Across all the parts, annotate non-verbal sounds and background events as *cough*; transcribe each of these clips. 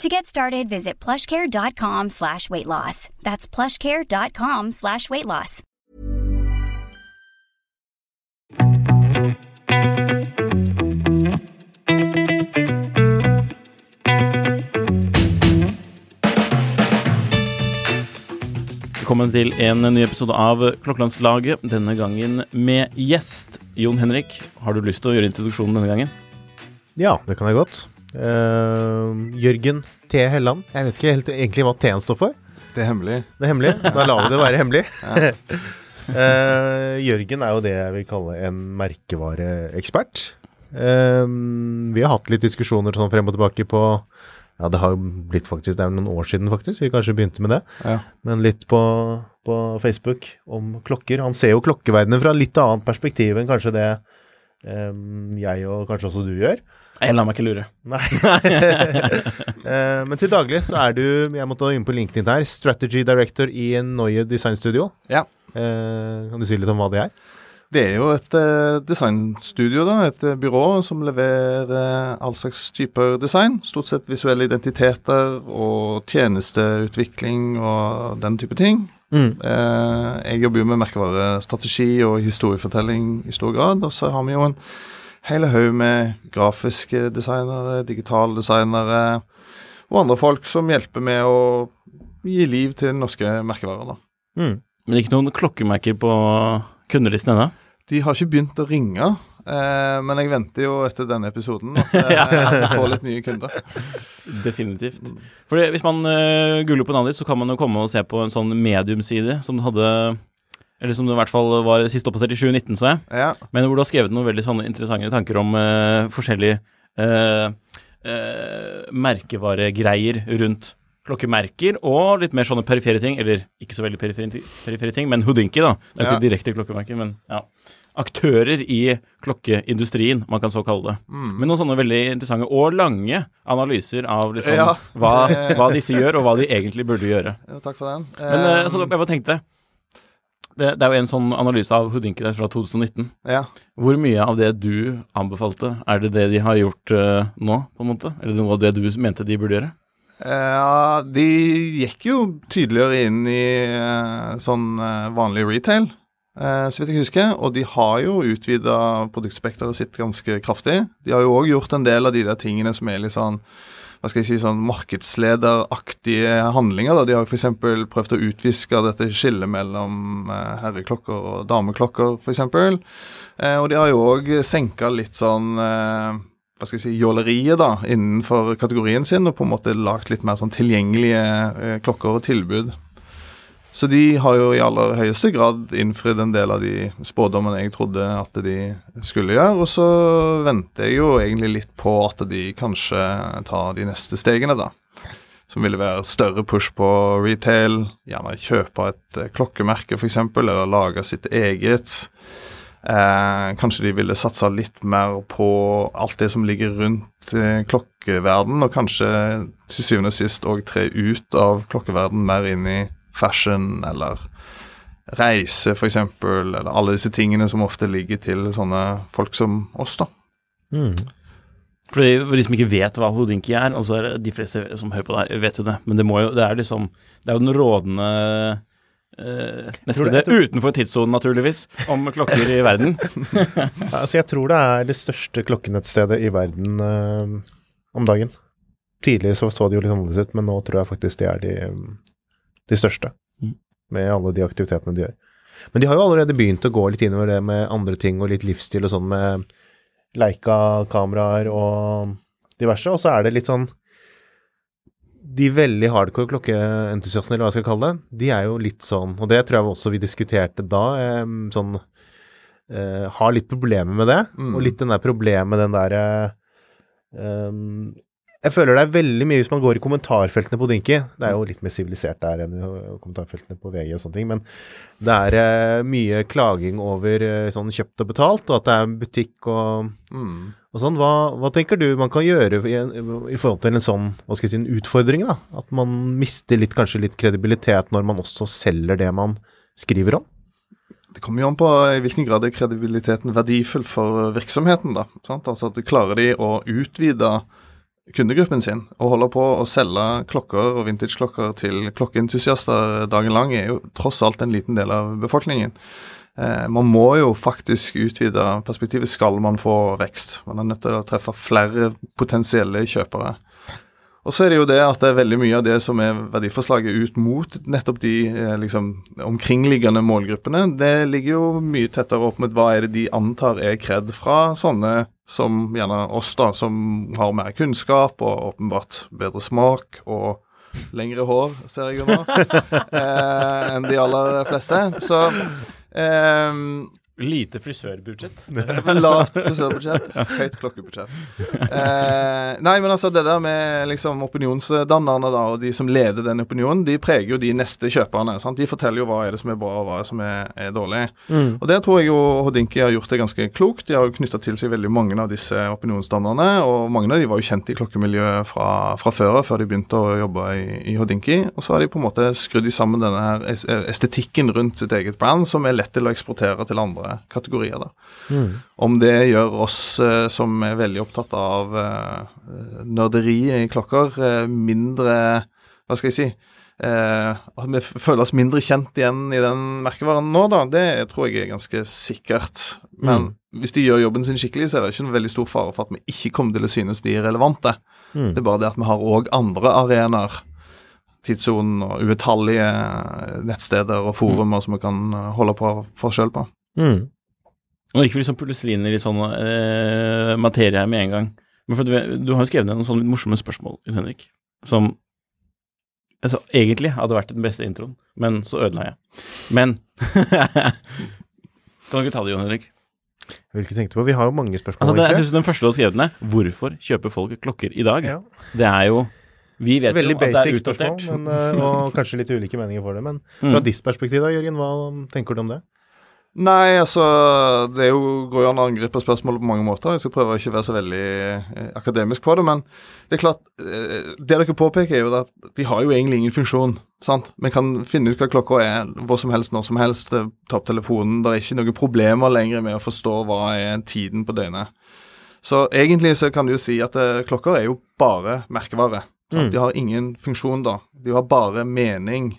To get started, visit plushcare.com slash weight loss. That's plushcare.com slash weight loss. Velkommen til en ny episode av Klokkelandslaget. Denne gangen med gjest. Jon Henrik, har du lyst til å gjøre introduksjonen denne gangen? Ja, det kan jeg godt. Eh, Jørgen T. Helland. Jeg vet ikke helt egentlig hva T-en står for. Det er hemmelig. Det er hemmelig. Da lar vi det være hemmelig. *laughs* uh, *laughs* Jørgen er jo det jeg vil kalle en merkevareekspert. Uh, vi har hatt litt diskusjoner sånn frem og tilbake på Ja, det har blitt faktisk Det er noen år siden faktisk vi kanskje begynte med det. Ja. Men litt på, på Facebook om klokker. Han ser jo klokkeverdenen fra litt annet perspektiv enn kanskje det jeg og kanskje også du gjør. Jeg lar meg ikke lure. Nei. *laughs* *laughs* Eh, Men til daglig så er du, jeg måtte inn på LinkedIn her, Strategy Director i Neue Design Studio. Ja. Eh, kan du si litt om hva det er? Det er jo et eh, designstudio, da, et byrå som leverer all slags typer design. Stort sett visuelle identiteter og tjenesteutvikling og den type ting. Mm. Eh, jeg jobber jo med merkevarestrategi og historiefortelling i stor grad. Og så har vi jo en hel haug med grafiske designere, digitale designere og andre folk som hjelper med å gi liv til norske merkevarer. da. Mm. Men ikke noen klokkemerker på kundelisten ennå? De har ikke begynt å ringe, men jeg venter jo etter denne episoden at *laughs* eh, jeg får litt nye kunder. Definitivt. For hvis man uh, googler på navnet ditt, så kan man jo komme og se på en sånn medium-side som du hadde Eller som det i hvert fall var sist oppdatert i 2019, så jeg. Ja, Men hvor du har skrevet noen veldig sånne interessante tanker om uh, forskjellige uh, uh, merkevaregreier rundt klokkemerker, og litt mer sånne perifere ting, eller ikke så veldig perifere, perifere ting, men Houdinki, da. Det er Ja. ikke direkte klokkemerker, men ja. Aktører i klokkeindustrien, man kan så kalle det. Men noen sånne veldig interessante og lange analyser av liksom Ja. hva, *laughs* hva disse gjør, og hva de egentlig burde gjøre. ja, takk for den. Men eh, Eh, så jeg bare tenkte det, det er jo en sånn analyse av Houdinki der fra 2019. ja. Hvor mye av det du anbefalte, er det det de har gjort uh, nå, på en måte? Eller noe av det du mente de burde gjøre? Eh, Ja, de gikk jo tydeligere inn i uh, sånn eh, vanlig retail, eh, så vidt jeg husker. Og de har jo utvida produktspekteret sitt ganske kraftig. De har jo òg gjort en del av de der tingene som er litt sånn hva skal jeg si, sånn markedslederaktige handlinger. da. De har f.eks. prøvd å utviske dette skillet mellom eh, herreklokker og dameklokker, f.eks. Eh, og de har jo òg senka litt sånn eh, hva skal jeg si, jåleriet da, innenfor kategorien sin, og på en måte lagt litt mer sånn tilgjengelige eh, klokker og tilbud. Så de har jo i aller høyeste grad innfridd en del av de spådommene jeg trodde at de skulle gjøre, og så venter jeg jo egentlig litt på at de kanskje tar de neste stegene, da. Som ville være større push på retail, gjerne kjøpe et eh, klokkemerke f.eks., eller lage sitt eget. Eh, kanskje de ville satsa litt mer på alt det som ligger rundt eh, klokkeverden, og kanskje til syvende og sist òg tre ut av klokkeverden mer inn i fashion eller reise, f.eks., eller alle disse tingene som ofte ligger til sånne folk som oss, da. Mm. For de, som ikke vet hva Houdinki er, altså er de fleste som hører på det her, vet jo det, men det må jo, det er liksom, det er jo den rådende eh, tror det- tror- utenfor tidssonen, naturligvis, om klokker i verden. *laughs* Altså, jeg tror det er det største klokkenettstedet i verden uh, om dagen. Tidligere så så det jo litt annerledes ut, men nå tror jeg faktisk det er de, de største. Mm. Med alle de aktivitetene de gjør. Men de har jo allerede begynt å gå litt innover det med andre ting og litt livsstil og sånn med Leica-kameraer og diverse. Og så er det litt sånn De veldig hardcore klokkeentusiastene, eller hva jeg skal kalle det, de er jo litt sånn Og det tror jeg også vi diskuterte da. Sånn eh, Har litt problemer med det. Mm. Og litt den der problemet, den derre eh, jeg føler det er veldig mye hvis man går i kommentarfeltene på Dinky. Det er jo litt mer sivilisert der enn i kommentarfeltene på VG og sånne ting. Men det er eh, mye klaging over eh, sånn kjøpt og betalt, og at det er butikk og, Mm. og sånn. Hva, hva tenker du man kan gjøre i, i forhold til en sånn hva skal jeg si, en utfordring? da? At man mister litt, kanskje litt kredibilitet når man også selger det man skriver om? Det kommer jo an på i hvilken grad er kredibiliteten verdifull for virksomheten. da, sant? Altså at Klarer de å utvide kundegruppen sin og holde på å selge klokker og vintageklokker til klokkeentusiaster dagen lang, er jo tross alt en liten del av befolkningen. Eh, man må jo faktisk utvide perspektivet skal man få vekst. Man er nødt til å treffe flere potensielle kjøpere. Og så er det jo det at det er veldig mye av det som er verdiforslaget ut mot nettopp de eh, liksom, omkringliggende målgruppene, det ligger jo mye tettere opp mot hva er det de antar er kred fra sånne som gjerne oss, da, som har mer kunnskap og åpenbart bedre smak og lengre hår, ser jeg jo nå, *laughs* eh, enn de aller fleste. Så eh, Lite frisørbudsjett. *laughs* Lavt frisørbudsjett, høyt klokkebudsjett. Eh, nei, men altså det der med liksom opinionsdannerne da, og de som leder den opinionen, de preger jo de neste kjøperne. sant? De forteller jo hva er det som er bra, og hva er det som er, er dårlig. Og der tror jeg jo Hodinki har gjort det ganske klokt. De har jo knytta til seg veldig mange av disse opinionsdannerne, og mange av de var jo kjent i klokkemiljøet fra, fra før av, før de begynte å jobbe i, i Hodinki. Og så har de på en måte skrudd sammen denne her estetikken rundt sitt eget brand, som er lett til å eksportere til andre kategorier. da. Om det gjør oss eh, som er veldig opptatt av eh, nerderi i klokker, eh, mindre Hva skal jeg si? Eh, at vi føler oss mindre kjent igjen i den merkevaren nå, da, det tror jeg er ganske sikkert. Men hvis de gjør jobben sin skikkelig, så er det ikke noen veldig stor fare for at vi ikke kommer til å synes de er relevante. Mm. Det er bare det at vi har òg andre arenaer, tidssonen og utallige nettsteder og forumer som vi kan holde på for sjøl på. Mm. Nå gikk vi liksom plutselig inn i litt sånn eh, materie her med en gang. Men for du, du har jo skrevet ned noen sånne morsomme spørsmål, Henrik, som altså, egentlig hadde vært den beste introen, men så ødela jeg. Men *laughs* Kan du ikke ta det, Jon Henrik? Hvilke tenkte du på? Vi har jo mange spørsmål. Altså, det, jeg synes Den første du har skrevet ned, hvorfor kjøper folk klokker i dag? Ja. Det er jo Vi vet Veldig jo at det er basic spørsmål, men, eh, og kanskje litt ulike meninger for det. Men *laughs* Mm. fra ditt perspektiv da, Jørgen, hva tenker du om det? Nei, altså Det jo, går jo an å angripe spørsmålet på mange måter. Jeg skal prøve å ikke være så veldig eh, akademisk på det. Men det er klart, eh, det dere påpeker, er jo at vi har jo egentlig ingen funksjon. sant? Vi kan finne ut hva klokka er hvor som helst, når som helst. eh, Ta opp telefonen. Det er ikke noen problemer lenger med å forstå hva er tiden på døgnet. Så egentlig så kan du jo si at eh, klokker er jo bare merkevare. Mm. De har ingen funksjon da. De har bare mening.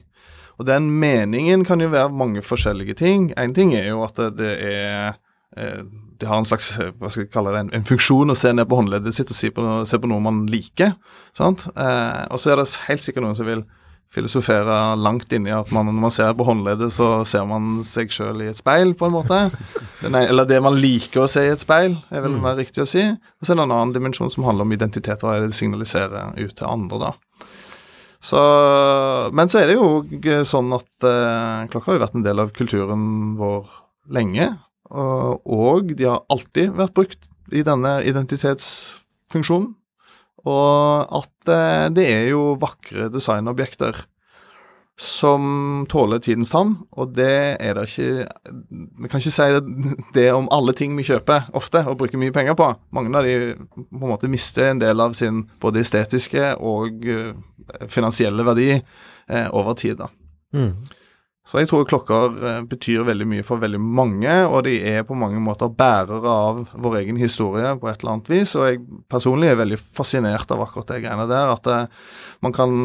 Og den meningen kan jo være mange forskjellige ting. En ting er jo at det, er eh, Det har en slags hva skal jeg kalle det, en, en funksjon å se ned på håndleddet sitt og se på, noe- se på noe man liker. sant? Eh, og så er det helt sikkert noen som vil filosofere langt inni at man, når man ser på håndleddet, så ser man seg sjøl i et speil, på en måte. Nei, eller det man liker å se i et speil, er vel mer riktig å si. Og så er det en annen dimensjon som handler om identitet, hva er det det signaliserer ut til andre, da. Så, men så er det jo sånn at eh, klokka har jo vært en del av kulturen vår lenge. Og, de har alltid vært brukt i denne identitetsfunksjonen. Og at eh, det er jo vakre designobjekter som tåler tidens tann, og det er det ikke Vi kan ikke si det, det om alle ting vi kjøper ofte og bruker mye penger på. Mange av de på en måte mister en del av sin både estetiske og eh, finansielle verdi eh, over tid. da. Mm. Så jeg tror klokker eh, betyr veldig mye for veldig mange, og de er på mange måter bærere av vår egen historie på et eller annet vis. Og jeg personlig er veldig fascinert av akkurat det greiene der. At det, man kan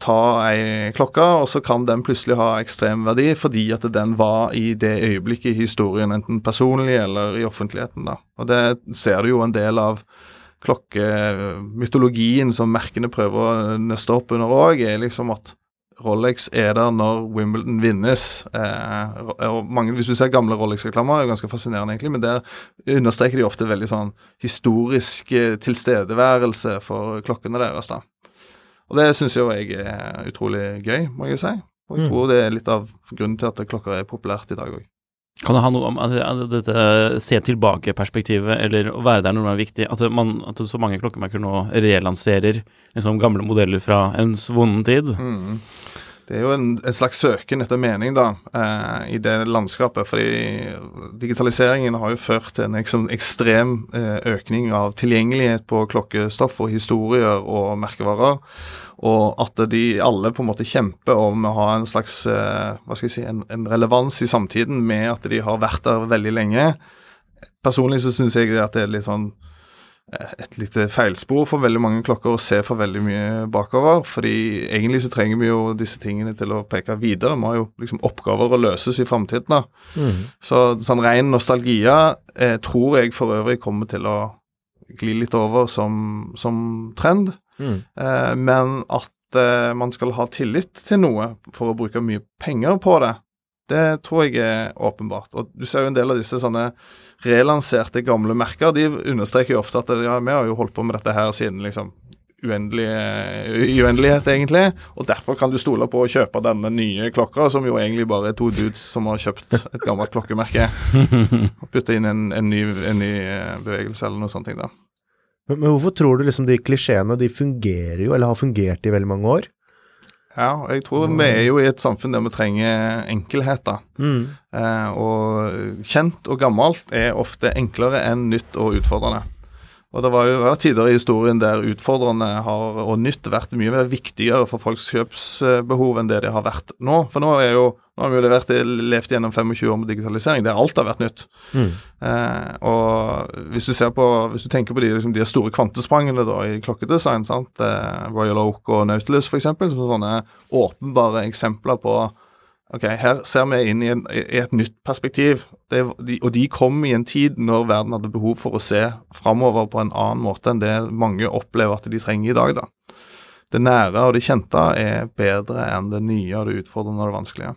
ta ei klokke, og så kan den plutselig ha ekstrem verdi fordi at den var i det øyeblikket i historien, enten personlig eller i offentligheten. da. Og det ser du jo en del av klokkemytologien som merkene prøver å nøste opp under òg, er liksom at Rolex er der når Wimbledon vinnes. Eh, og mange, Hvis du ser gamle Rolex-reklamer, er det ganske fascinerende, egentlig, men der understreker de ofte veldig sånn historisk eh, tilstedeværelse for klokkene deres. da. Og det syns jo jeg er utrolig gøy, må jeg si. Og jeg Mm. tror det er litt av grunnen til at klokker er populært i dag òg. Kan det ha noe om at at dette se tilbake-perspektivet, eller å være der når det er viktig? At, man, at så mange klokkemerker nå relanserer liksom gamle modeller fra ens svunnen tid? Mm. Det er jo en, en slags søken etter mening da, eh, i det landskapet. fordi digitaliseringen har jo ført til en liksom, ekstrem eh, økning av tilgjengelighet på klokkestoff og historier og merkevarer. Og at de alle på en måte kjemper om å ha en slags eh, hva skal jeg si, en, en relevans i samtiden med at de har vært der veldig lenge. Personlig så syns jeg at det er litt sånn eh, et lite feilspor for veldig mange klokker å se for veldig mye bakover. fordi egentlig så trenger vi jo disse tingene til å peke videre. Vi har jo liksom oppgaver å løses i framtiden. Mm. Så sånn ren nostalgia eh, tror jeg for øvrig kommer til å gli litt over som, som trend. Mm. Eh, men at eh, man skal ha tillit til noe for å bruke mye penger på det, det tror jeg er åpenbart. Og du ser jo en del av disse sånne relanserte gamle merker, de understreker jo ofte at ja, vi har jo holdt på med dette her siden liksom uendelig, uendelighet, egentlig. Og derfor kan du stole på å kjøpe denne nye klokka, som jo egentlig bare er to dudes som har kjøpt et gammelt klokkemerke. *laughs* Og putte inn en, en, ny, en ny eh, bevegelse eller noe sånt. da. Men, men hvorfor tror du liksom de klisjeene, de fungerer jo, eller har fungert i veldig mange år? Ja, jeg tror vi er jo i et samfunn der vi trenger enkelhet, da. Mm. Eh, og kjent og gammelt er ofte enklere enn nytt og utfordrende. Og det var jo tider i historien der utfordrende har, og nytt vært mye mer viktigere for folks kjøpsbehov enn det det har vært nå. For nå, er jo, nå har vi jo levert, levd gjennom 25 år med digitalisering, der alt har vært nytt. Mm. Eh, og hvis du ser på, hvis du tenker på de, liksom, de store kvantesprangene da, i klokkedesign, sant? Eh, Royal Oak og Nautilus f.eks., som er sånne åpenbare eksempler på Ok, her ser vi inn i, en, i et nytt perspektiv, det, de, og de kom i en tid når verden hadde behov for å se framover på en annen måte enn det mange opplever at de trenger i dag. da. Det nære og det kjente er bedre enn det nye og det utfordrende og det vanskelige.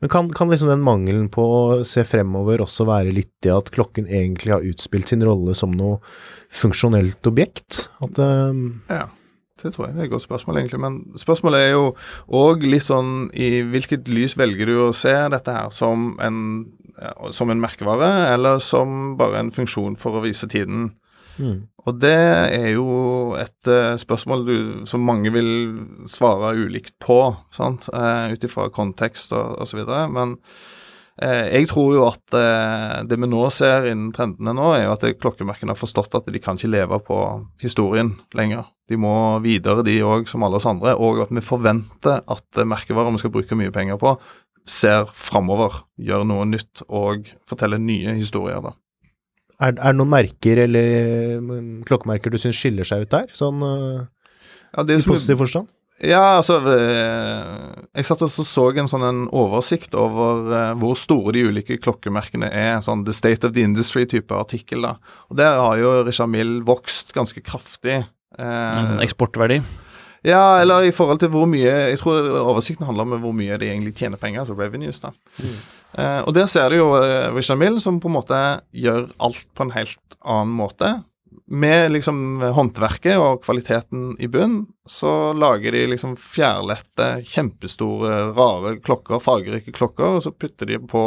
Men kan, kan liksom den mangelen på å se fremover også være litt det at klokken egentlig har utspilt sin rolle som noe funksjonelt objekt? At um... Ja, det tror jeg. Det er et godt spørsmål, egentlig. Men spørsmålet er jo òg litt sånn i hvilket lys velger du å se dette her? Som en, som en merkevare, eller som bare en funksjon for å vise tiden? Mm. Og det er jo et eh, spørsmål du, som mange vil svare ulikt på, sant? Uh, ut ifra kontekst og osv. Men eh, jeg tror jo at eh, det vi nå ser innen trendene nå, er jo at klokkemerkene har forstått at de kan ikke leve på historien lenger. De må videre, de òg, som alle oss andre. Og at vi forventer at eh, merkevarer vi skal bruke mye penger på, ser framover, gjør noe nytt og forteller nye historier. da. Er, er det noen merker eller mm, klokkemerker du syns skiller seg ut der, sånn eh, Ja, det i positiv forstand? Ja, altså eh, Jeg satt og så, en sånn en oversikt over eh, hvor store de ulike klokkemerkene er. Sånn The State of the Industry-type artikkel. da. Og Der har jo Richard Mill vokst ganske kraftig. En Eh, sånn eksportverdi. Ja, eller i forhold til hvor mye Jeg tror oversikten handler om hvor mye de egentlig tjener penger, altså revenues. da. Eh, og der ser du jo eh, Richard Mill som på en måte gjør alt på en helt annen måte. Med liksom håndverket og kvaliteten i bunn, så lager de liksom fjærlette, kjempestore, rare klokker, fargerike klokker, og så putter de på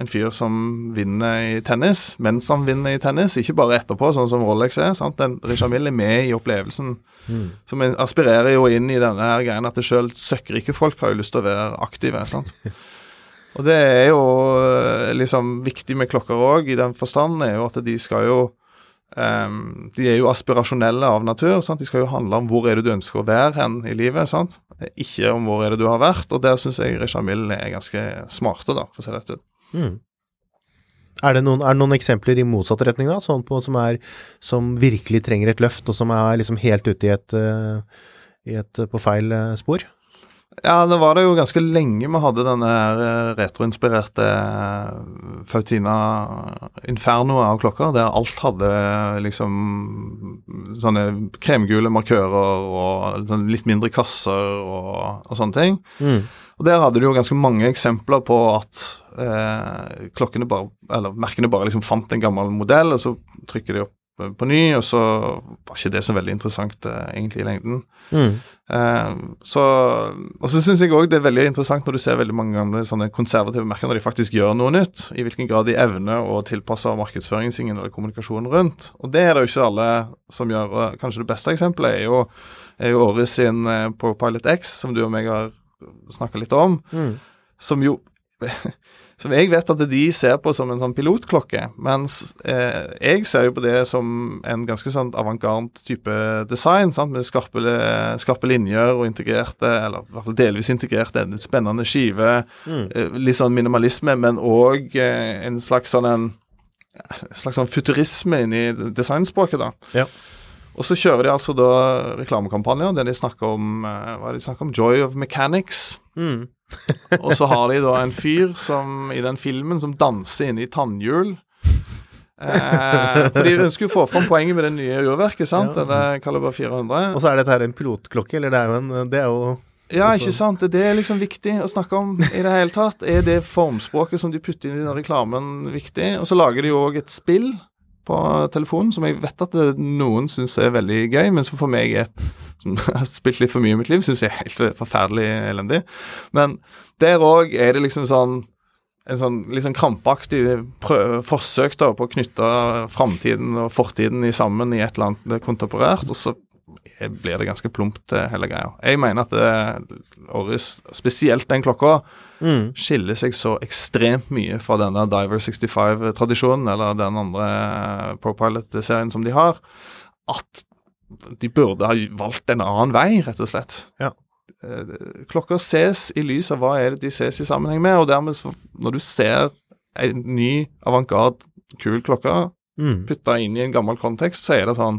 en fyr som vinner i tennis, mens han vinner i tennis, ikke bare etterpå, sånn som Rolex er. sant? Den, Richard Mill er med i opplevelsen, som aspirerer jo inn i denne her greien at det sjøl søkkrike folk har jo lyst til å være aktive. sant? *laughs* Og det er jo eh, liksom viktig med klokker òg, i den forstand er jo at de skal jo um, De er jo aspirasjonelle av natur. sant? De skal jo handle om hvor er det du ønsker å være hen i livet. sant? Ikke om hvor er det du har vært. Og der syns jeg Richard Mill er ganske smarte, da, for å si det ut. Mm. Er det, noen, er det noen eksempler i motsatt retning, da? Sånn på, som, er, som virkelig trenger et løft, og som er liksom helt ute i et, eh, i et eh, på feil eh, spor? Ja, det var det jo ganske lenge vi hadde denne her retroinspirerte Fautina Inferno av klokker, der alt hadde liksom sånne kremgule markører og sånn litt mindre kasser og, og sånne ting. Mm. Og der hadde du jo ganske mange eksempler på at eh, klokkene bare, eller merkene bare liksom fant en gammel modell, og så trykker de opp eh, på ny, og så var ikke det så veldig interessant eh, egentlig i lengden. Mm. Eh, så, og så syns jeg òg det er veldig interessant når du ser veldig mange gamle sånne konservative merker når de faktisk gjør noe nytt, i hvilken grad de evner å tilpasse markedsføringen sin eller kommunikasjonen rundt. Og det er det jo ikke alle som gjør. Kanskje det beste eksempelet er jo, er jo Åre sin eh, ProPilot X, som du og meg har snakka litt om, Mm. som jo *laughs* Som jeg vet at de ser på som en sånn pilotklokke, mens eh, jeg ser jo på det som en ganske sånn avantgarde type design, sant? med skarpe, skarpe linjer og integrerte, eller i hvert fall delvis integrerte, en spennende skive, Mm. eh, litt sånn minimalisme, men òg eh, en slags sånn en en slags sånn futurisme inni designspråket, da. Ja. Og så kjører de altså da reklamekampanjer der de snakker om eh, hva er det de snakker om? Joy of Mechanics. Mm. *laughs* Og så har de da en fyr som i den filmen som danser inne i tannhjul. Eh, for de ønsker jo å få fram poenget med det nye urverket, sant? Ja. Denne Caliber 400. Og så er dette her en pilotklokke, eller det er jo en Det er jo Ja, ikke sant. Det er liksom viktig å snakke om i det hele tatt. Er det formspråket som de putter inn i den reklamen, viktig? Og så lager de jo òg et spill på telefonen som jeg vet at noen syns er veldig gøy, men som for meg er som *laughs* har spilt litt for mye i mitt liv, syns jeg er helt forferdelig elendig. Men der òg er det liksom sånn en sånn sånn krampaktig prøve, forsøk da på å knytte framtiden og fortiden i sammen i et eller annet kontemporært, og så blir det ganske plumpt, eh, hele greia. Jeg mener at Oris, spesielt den klokka, mm. skiller seg så ekstremt mye fra denne Diver 65-tradisjonen, eller den andre eh, ProPilot-serien som de har, at de burde ha valgt en annen vei, rett og slett. Ja. Eh, Klokker ses i lys av hva er det de ses i sammenheng med, og dermed, når du ser en ny, avantgarde, kul klokke Mm. putta inn i en gammel kontekst, så er det sånn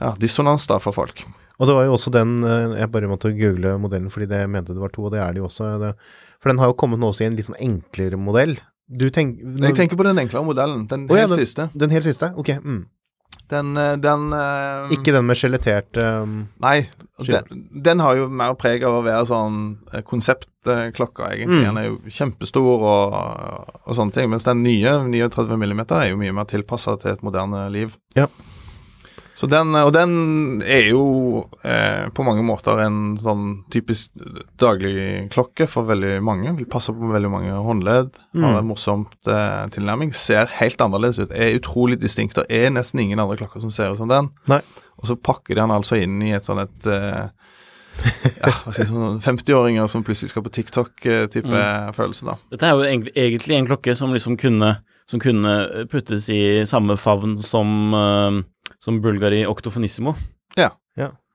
ja, dissonans da for folk. Og det var jo også den eh, Jeg bare måtte google modellen fordi det mente det var to, og det er det jo også. Det, for den har jo kommet nå også i en litt sånn enklere modell. Du tenk, Jeg tenker på den enklere modellen, den Å ja, helt den- siste. Den helt siste? Ok. Mm. Den, eh, den uh, Ikke den med skjelettert um, Nei, den, den har jo mer preg av å være sånn konseptklokka, egentlig. Mm. Den er jo kjempestor og, og sånne ting. Mens den nye 39 mm er jo mye mer tilpassa til et moderne liv. Ja. Så den, og den er jo eh, på mange måter en sånn typisk dagligklokke for veldig mange. Vil passe på veldig mange håndledd. Har Mm. en morsomt eh, tilnærming. Ser helt annerledes ut. Er utrolig distinkt. Det er nesten ingen andre klokker som ser ut som den. Nei. Og så pakker de den altså inn i et sånn et eh, ja, hva skal jeg si, sånn 50-åringer som plutselig skal på TikTok-type følelse, da. Dette er jo egentlig en klokke som liksom kunne, som kunne puttes i samme favn som, uh, som Bulgari Octofonissimo.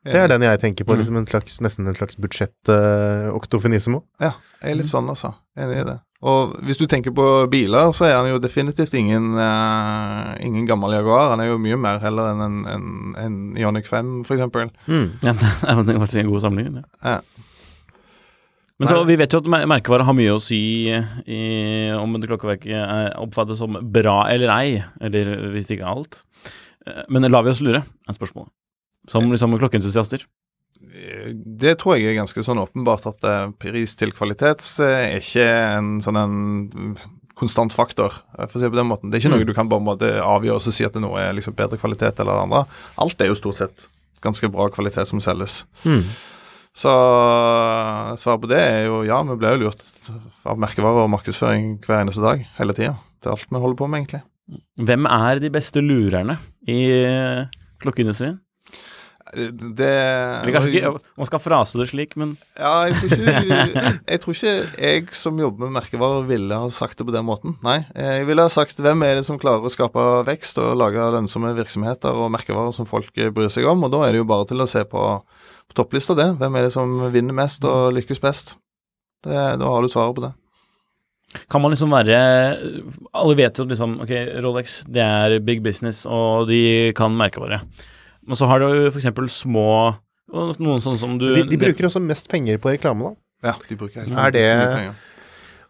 Det er den jeg tenker på, Mm. liksom en slags, nesten en slags budsjett-oktofinismo. Ja, jeg er litt sånn, altså. Enig i det. Og hvis du tenker på biler, så er han jo definitivt ingen, uh, ingen gammel Jaguar. Han er jo mye mer heller enn en, en, en Ioniq 5, for eksempel. mm. Ja, *laughs* det er faktisk en god sammenligning. Ja. Ja. Men så, vi vet jo at mer- merkevare har mye å si i, om et klokkeverk er oppfattes som bra eller ei, eller hvis ikke alt. Eh, Men lar vi oss lure, er spørsmålet. Som liksom klokkeentusiaster. Det tror jeg er ganske sånn åpenbart at eh, pris til kvalitet eh, er ikke en sånn en konstant faktor, eh, for å si det på den måten. Det er ikke noe Mm. du kan bare måtte måte avgjøre og si at noe er liksom bedre kvalitet eller det andre. Alt er jo stort sett ganske bra kvalitet som selges. Mm. Så svaret på det er jo ja, vi blir jo lurt av merkevarer og markedsføring hver eneste dag, hele tida. Er alt vi holder på med, egentlig. Hvem er de beste lurerne i eh, klokkeindustrien? Det Eller kanskje ikke, man skal frase det slik, men Ja, jeg tror, ikke, *laughs* jeg tror ikke jeg som jobber med merkevarer ville ha sagt det på den måten. Nei. Jeg ville ha sagt hvem er det som klarer å skape vekst og lage lønnsomme virksomheter og merkevarer som folk bryr seg om, og da er det jo bare til å se på, på topplista det. Hvem er det som vinner mest og lykkes best? Det, da har du svaret på det. kan man liksom være Alle vet jo at liksom Ok, Rolex, det er big business, og de kan merkevare. Men så har du f.eks. små noen sånne som du De, de bruker også mest penger på reklame, da. Ja, de bruker helt Er det- mye penger.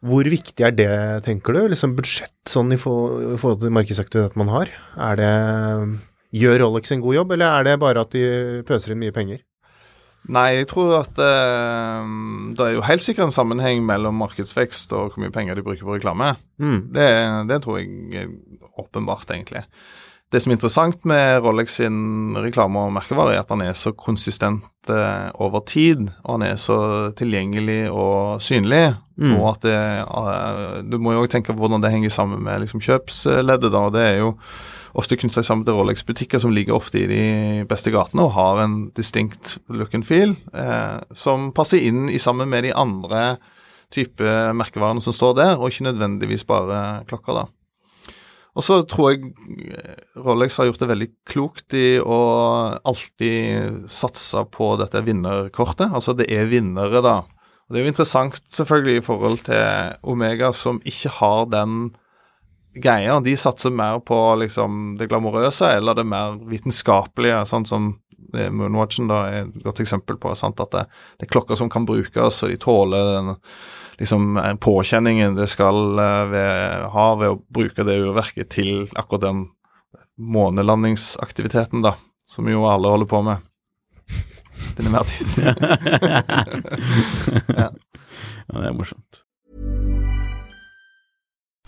Hvor viktig er det, tenker du? Liksom budsjett sånn i, for, i forhold til markedsaktivitet man har? Er det Gjør Rolex en god jobb, eller er det bare at de pøser inn mye penger? Nei, jeg tror at eh, det er jo helt sikkert en sammenheng mellom markedsvekst og hvor mye penger de bruker på reklame. Mm. Det, det tror jeg er åpenbart, egentlig. Det som er interessant med Rolex sin reklame og merkevare, er at han er så konsistent eh, over tid, og han er så tilgjengelig og synlig. Mm. Og at det, eh, Du må jo også tenke på hvordan det henger sammen med liksom, kjøpsleddet. da, Det er jo ofte knytta sammen til Rolex-butikker som ligger ofte i de beste gatene og har en distinct look and feel, eh, som passer inn i sammen med de andre type merkevarene som står der, og ikke nødvendigvis bare klokker, da. Og så tror jeg eh, Rolex har gjort det veldig klokt i å alltid satse på dette vinnerkortet. Altså det er vinnere, da. Og Det er jo interessant selvfølgelig i forhold til Omega, som ikke har den greia. De satser mer på liksom det glamorøse eller det mer vitenskapelige, sånn som Moonwatchen da er et godt eksempel på. Sant? At det, det er klokker som kan brukes, og de tåler den liksom eh, påkjenningen det skal eh, ved, ha ved å bruke det urverket til akkurat den månelandingsaktiviteten, da, som jo alle holder på med. Den er mer *laughs* *laughs* ja. Ja, det er morsomt.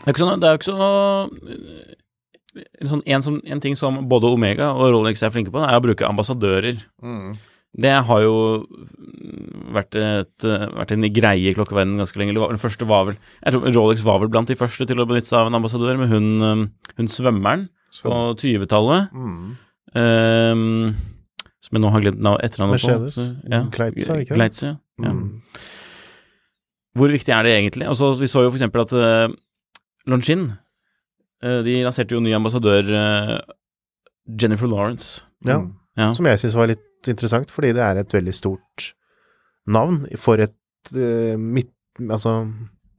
Det er ikke sånn, det er ikke så sånn, en, som, en ting som både Omega og Rolex er flinke på, er å bruke ambassadører. Mm. Det har jo vært, et, vært en greie i klokkeverdenen ganske lenge. Den første var vel jeg tror Rolex var vel blant de første til å benytte seg av en ambassadør, med hun, um, hun svømmeren på 20-tallet. Mm. Um, som jeg nå har glemt navn- etternavnet på. Mercedes. Ja. Gleitze, ikke det? Gleitze, ja. Ja. Mm. Hvor viktig er det egentlig? Altså, vi så jo for eksempel at uh, Longin uh, De lanserte jo ny ambassadør, uh, Jennifer Lawrence. Ja. Mm. Ja. Som jeg syns var litt interessant, fordi det er et veldig stort navn for et uh, midt, altså,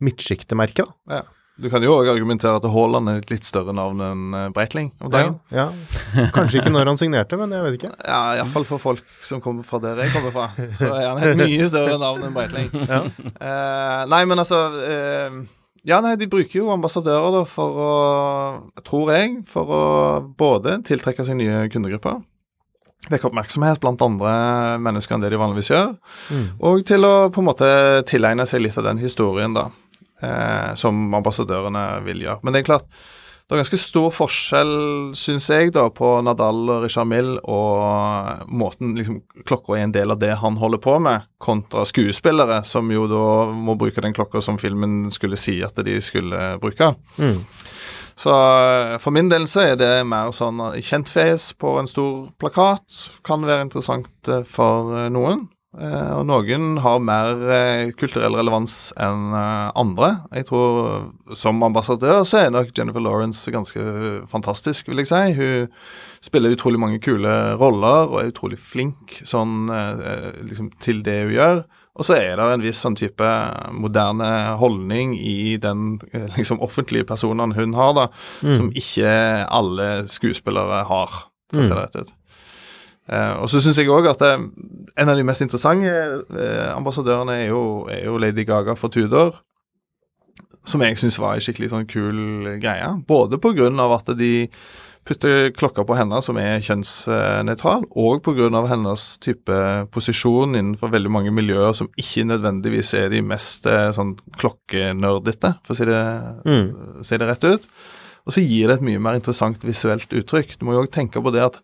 midtsjiktemerke, da. Ja. Du kan jo òg argumentere at Haaland er et litt større navn enn eh, Breitling om dagen. Ja, ja. Kanskje ikke når han signerte, men jeg vet ikke. Ja, iallfall for folk som kommer fra der jeg kommer fra. Så er han et mye større navn enn Breitling. Ja. Uh, nei, men altså uh, Ja, nei, de bruker jo ambassadører da for å Tror jeg, for å både tiltrekke seg nye kundegrupper. Vekke oppmerksomhet blant andre mennesker enn det de vanligvis gjør. Mm. Og til å på en måte tilegne seg litt av den historien, da. Eh, som ambassadørene vil gjøre. Men det er klart, det er ganske stor forskjell, syns jeg, da, på Nadal og Rishar Mill og måten liksom, klokka er en del av det han holder på med, kontra skuespillere, som jo da må bruke den klokka som filmen skulle si at de skulle bruke. Mm. Så eh, for min del så er det mer sånn kjentfjes på en stor plakat. Kan være interessant eh, for eh, noen. Eh, og noen har mer eh, kulturell relevans enn eh, andre. Jeg tror som ambassadør så er nok Jennifer Lawrence ganske fantastisk, vil jeg si. Hun spiller utrolig mange kule roller og er utrolig flink sånn liksom til det hun gjør. Og så er det en viss sånn type moderne holdning i den liksom offentlige personen hun har, da, som ikke alle skuespillere har. For å si det rett ut. Eh, og så syns jeg òg at eh, en av de mest interessante eh, ambassadørene er jo, er jo Lady Gaga for Tudor. Som jeg syns var en skikkelig sånn kul greie. Både av at de putter klokka på henne som er kjønnsnøytral, og pga. hennes type posisjon innenfor veldig mange miljøer som ikke nødvendigvis er de mest eh, sånn klokkenerdete, for å si det, Mm. si det rett ut. Og så gir det et mye mer interessant visuelt uttrykk. Du må jo òg tenke på det at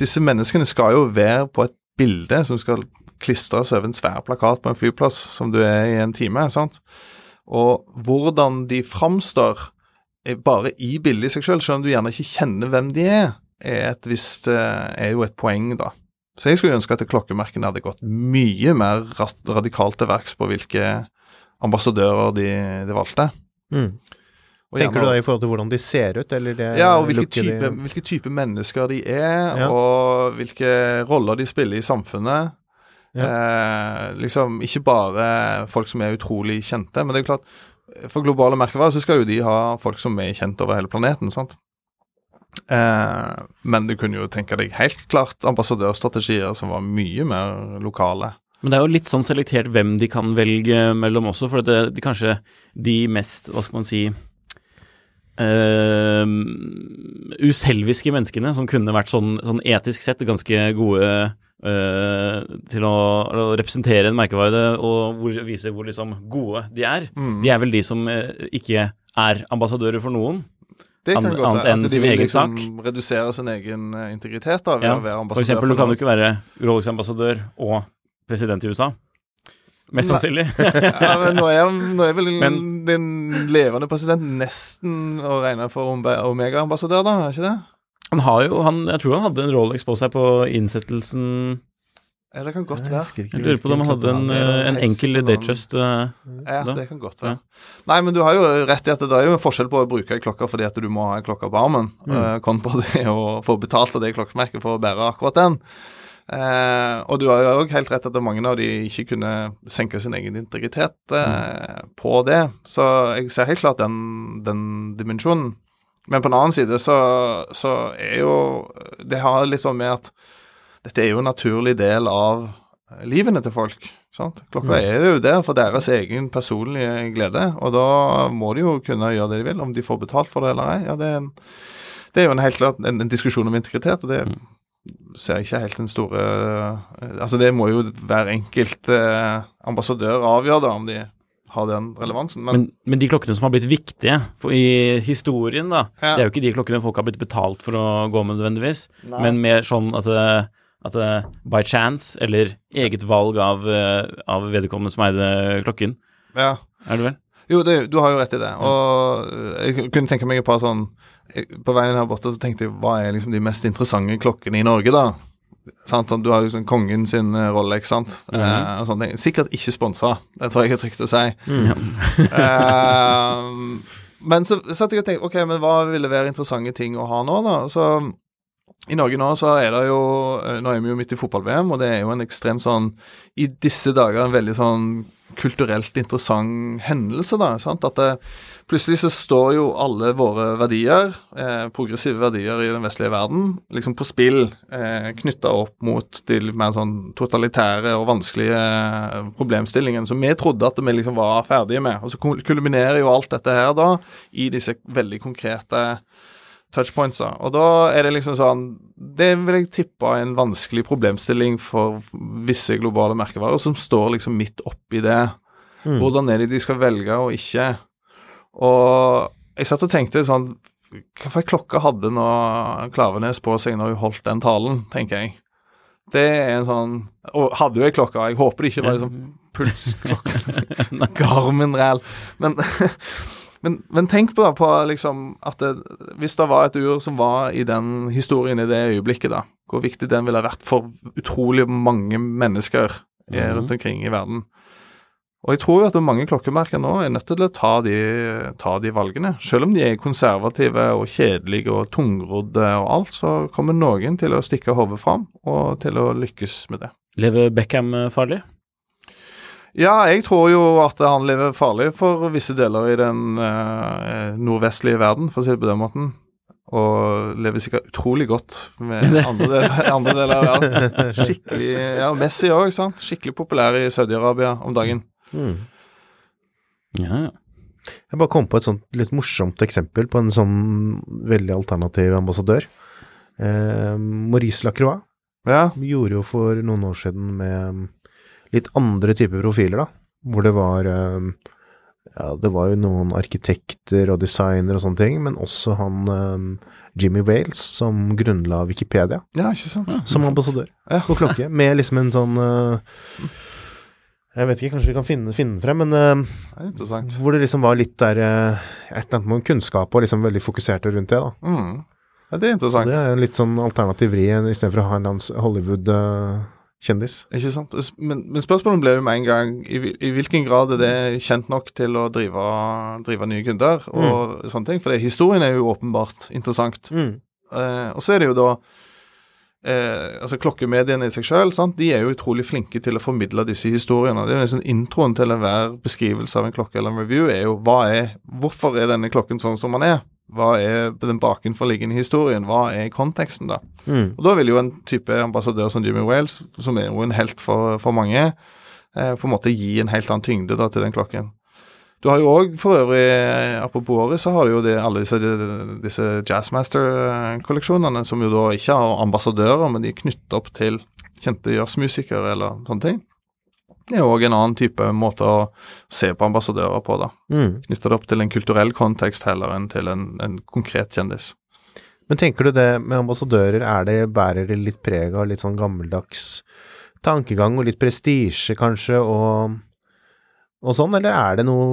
disse menneskene skal jo være på et bilde som skal klistres over en svær plakat på en flyplass som du er i en time. sant? Og hvordan de framstår eh, bare i bildet i seg selv, selv om du gjerne ikke kjenner hvem de er, er, et visst, eh, er jo et poeng, da. Så jeg skulle ønske at klokkemerkene hadde gått mye mer radikalt til verks på hvilke ambassadører de, de valgte. Mm. Og Tenker gjerne- du da i forhold til hvordan de ser ut, eller det ja, og hvilke type, de- hvilke type mennesker de er, Ja. og hvilke roller de spiller i samfunnet. Eh, liksom ikke bare folk som er utrolig kjente, men det er jo klart For globale merkevarer så skal jo de ha folk som er kjent over hele planeten, sant. Eh, men du kunne jo tenke deg helt klart ambassadørstrategier som var mye mer lokale. Men det er jo litt sånn selektert hvem de kan velge mellom også, for det, de, kanskje de mest, hva skal man si eh, uselviske menneskene som kunne vært sånn, sånn etisk sett ganske gode uh, til å, å representere en merkevare og hvor, vise hvor liksom gode de er. De er vel de som uh, ikke er ambassadører for noen. Det kan An- godt være at de vil liksom sak. redusere sin egen eh, integritet da, ved Ja, å være For eksempel, eksempel, du kan jo ikke være Rolex-ambassadør og president i USA. Mest sannsynlig. *laughs* ja, men nå er, nå er vel Men- den levende president nesten å regne for Omega-ambassadør, da? er ikke det? Han har jo, han, jeg tror han hadde en Rolex på seg på innsettelsen Ja, det kan godt være. Jeg, Jeg lurer på om han hadde en, eh, en enkel Datejust. eh, Ja, det kan godt være. Nei, men du har jo rett i at det er jo en forskjell på å bruke ei klokke fordi at du må ha ei klokke på armen, mm. kontra *laughs* det å få betalt av det klokkemerket for å bære akkurat den. Eh, og du har jo òg helt rett at mange av de ikke kunne senke sin egen integritet eh, på det. Så jeg ser helt klart den, den dimensjonen. Men på den annen side så, så er jo Det har litt sånn med at dette er jo en naturlig del av eh, livene til folk. Sant? Klokka er jo der for deres egen personlige glede, og da må de jo kunne gjøre det de vil, om de får betalt for det eller ei. Ja, det, er en, det er jo en helt klart en, en diskusjon om integritet, og det ser ikke helt den store eh, Altså, det må jo hver enkelt eh, ambassadør avgjøre, da, om de har den relevansen. Men, Men, men de klokkene som har blitt viktige i historien, da, Ja. det er jo ikke de klokkene folk har blitt betalt for å gå med nødvendigvis, men mer sånn at, det- at det by chance, eller eget valg av, eh, av vedkommende som eide klokken, ja. er det vel? Jo, det, du har jo rett i det. Og eh, jeg kunne tenke meg et par sånn På veien her borte så tenkte jeg hva er liksom de mest interessante klokkene i Norge, da? Sant? Sånn, du har jo liksom kongen sin eh, Rolex, sant. eh, og sånne. Sikkert ikke sponsa, det tror jeg er trygt å si. Eh, men så satt jeg og tenkte ok, men hva ville være interessante ting å ha nå, da? Så i Norge nå så er det jo eh, Nå er vi jo midt i fotball-VM, og det er jo en ekstrem sånn I disse dager en veldig sånn kulturelt interessant hendelse, da. sant? At det, plutselig så står jo alle våre verdier, eh, progressive verdier i den vestlige verden, liksom på spill, eh, knytta opp mot de mer sånn totalitære og vanskelige eh, problemstillingene som vi trodde at vi liksom var ferdige med. Og så kulminerer jo alt dette her da i disse veldig konkrete touchpointsa. Og da er det liksom sånn Det vil jeg tippe er en vanskelig problemstilling for visse globale merkevarer som står liksom midt oppi det. Hvordan er det de skal velge og ikke? Og jeg satt og tenkte sånn Hva for klokke hadde nå Klavenes på seg når hun holdt den talen, tenker jeg. Det er en sånn Og hadde jo ei klokke, jeg håper det ikke var en sånn pulsklokke. *laughs* *laughs* Garmin-ræl. Men *laughs* men, men tenk på, da, på liksom at det, hvis det var et ur som var i den historien i det øyeblikket, da, hvor viktig den ville vært for utrolig mange mennesker eh, rundt omkring i verden. Og jeg tror jo at mange klokkemerker nå er nødt til å ta de, ta de valgene. Selv om de er konservative og kjedelige og tungrodde og alt, så kommer noen til å stikke hodet fram og til å lykkes med det. Lever Beckham eh, farlig? Ja, jeg tror jo at han lever farlig for visse deler i den eh, nordvestlige verden, for å si det på den måten. Og lever sikkert utrolig godt med *laughs* andre, deler, andre deler av verden. Skikkelig Ja, Messi òg, sant. Skikkelig populær i Saudi-Arabia om dagen. Mm. Ja, ja. Jeg bare kom på et sånt litt morsomt eksempel på en sånn veldig alternativ ambassadør. Eh, Maurice Lacroix Ja. gjorde jo for noen år siden med litt andre typer profiler, da. Hvor det var eh, Ja, det var jo noen arkitekter og designere og sånne ting, men også han eh, Jimmy Wales som grunnla Wikipedia ja, ikke sant? som ambassadør Ja. på klokke, med liksom en sånn eh, Jeg vet ikke, kanskje vi kan finne, den frem, men eh, Det hvor det liksom var litt der Et eller annet med kunnskap og liksom veldig fokuserte rundt det, da. Mm. Ja, det er interessant. Så Det er litt sånn alternativ vri istedenfor å ha en lands Hollywood-kjendis. Ikke sant? Men, men spørsmålet ble jo med en gang i, i hvilken grad er det kjent nok til å drive, drive nye kunder og sånne ting. For det, historien er jo åpenbart interessant. Mm. Eh, og så er det jo da eh, altså Klokkemediene i seg sjøl de er jo utrolig flinke til å formidle disse historiene. Det er jo liksom Introen til enhver beskrivelse av en klokke eller en review er jo hva er, hvorfor er denne klokken sånn som den er? Hva er den bakenforliggende historien? Hva er konteksten, da? Mm. Og Da vil jo en type ambassadør som Jimmy Wales, som er jo en helt for, for mange, eh, på en måte gi en helt annen tyngde da til den klokken. Du har jo òg, for øvrig, eh, apropos året, så har du jo det, alle disse, disse Jazzmaster-kolleksjonene, som jo da ikke har ambassadører, men de er knyttet opp til kjente jazzmusikere eller sånne ting. Det er òg en annen type måte å se på ambassadører på, da. Mm. Knytter det opp til en kulturell kontekst heller enn til en, en konkret kjendis. Men tenker du det med ambassadører, er det, bærer det litt preg av litt sånn gammeldags tankegang og litt prestisje, kanskje, og, og sånn, eller er det noe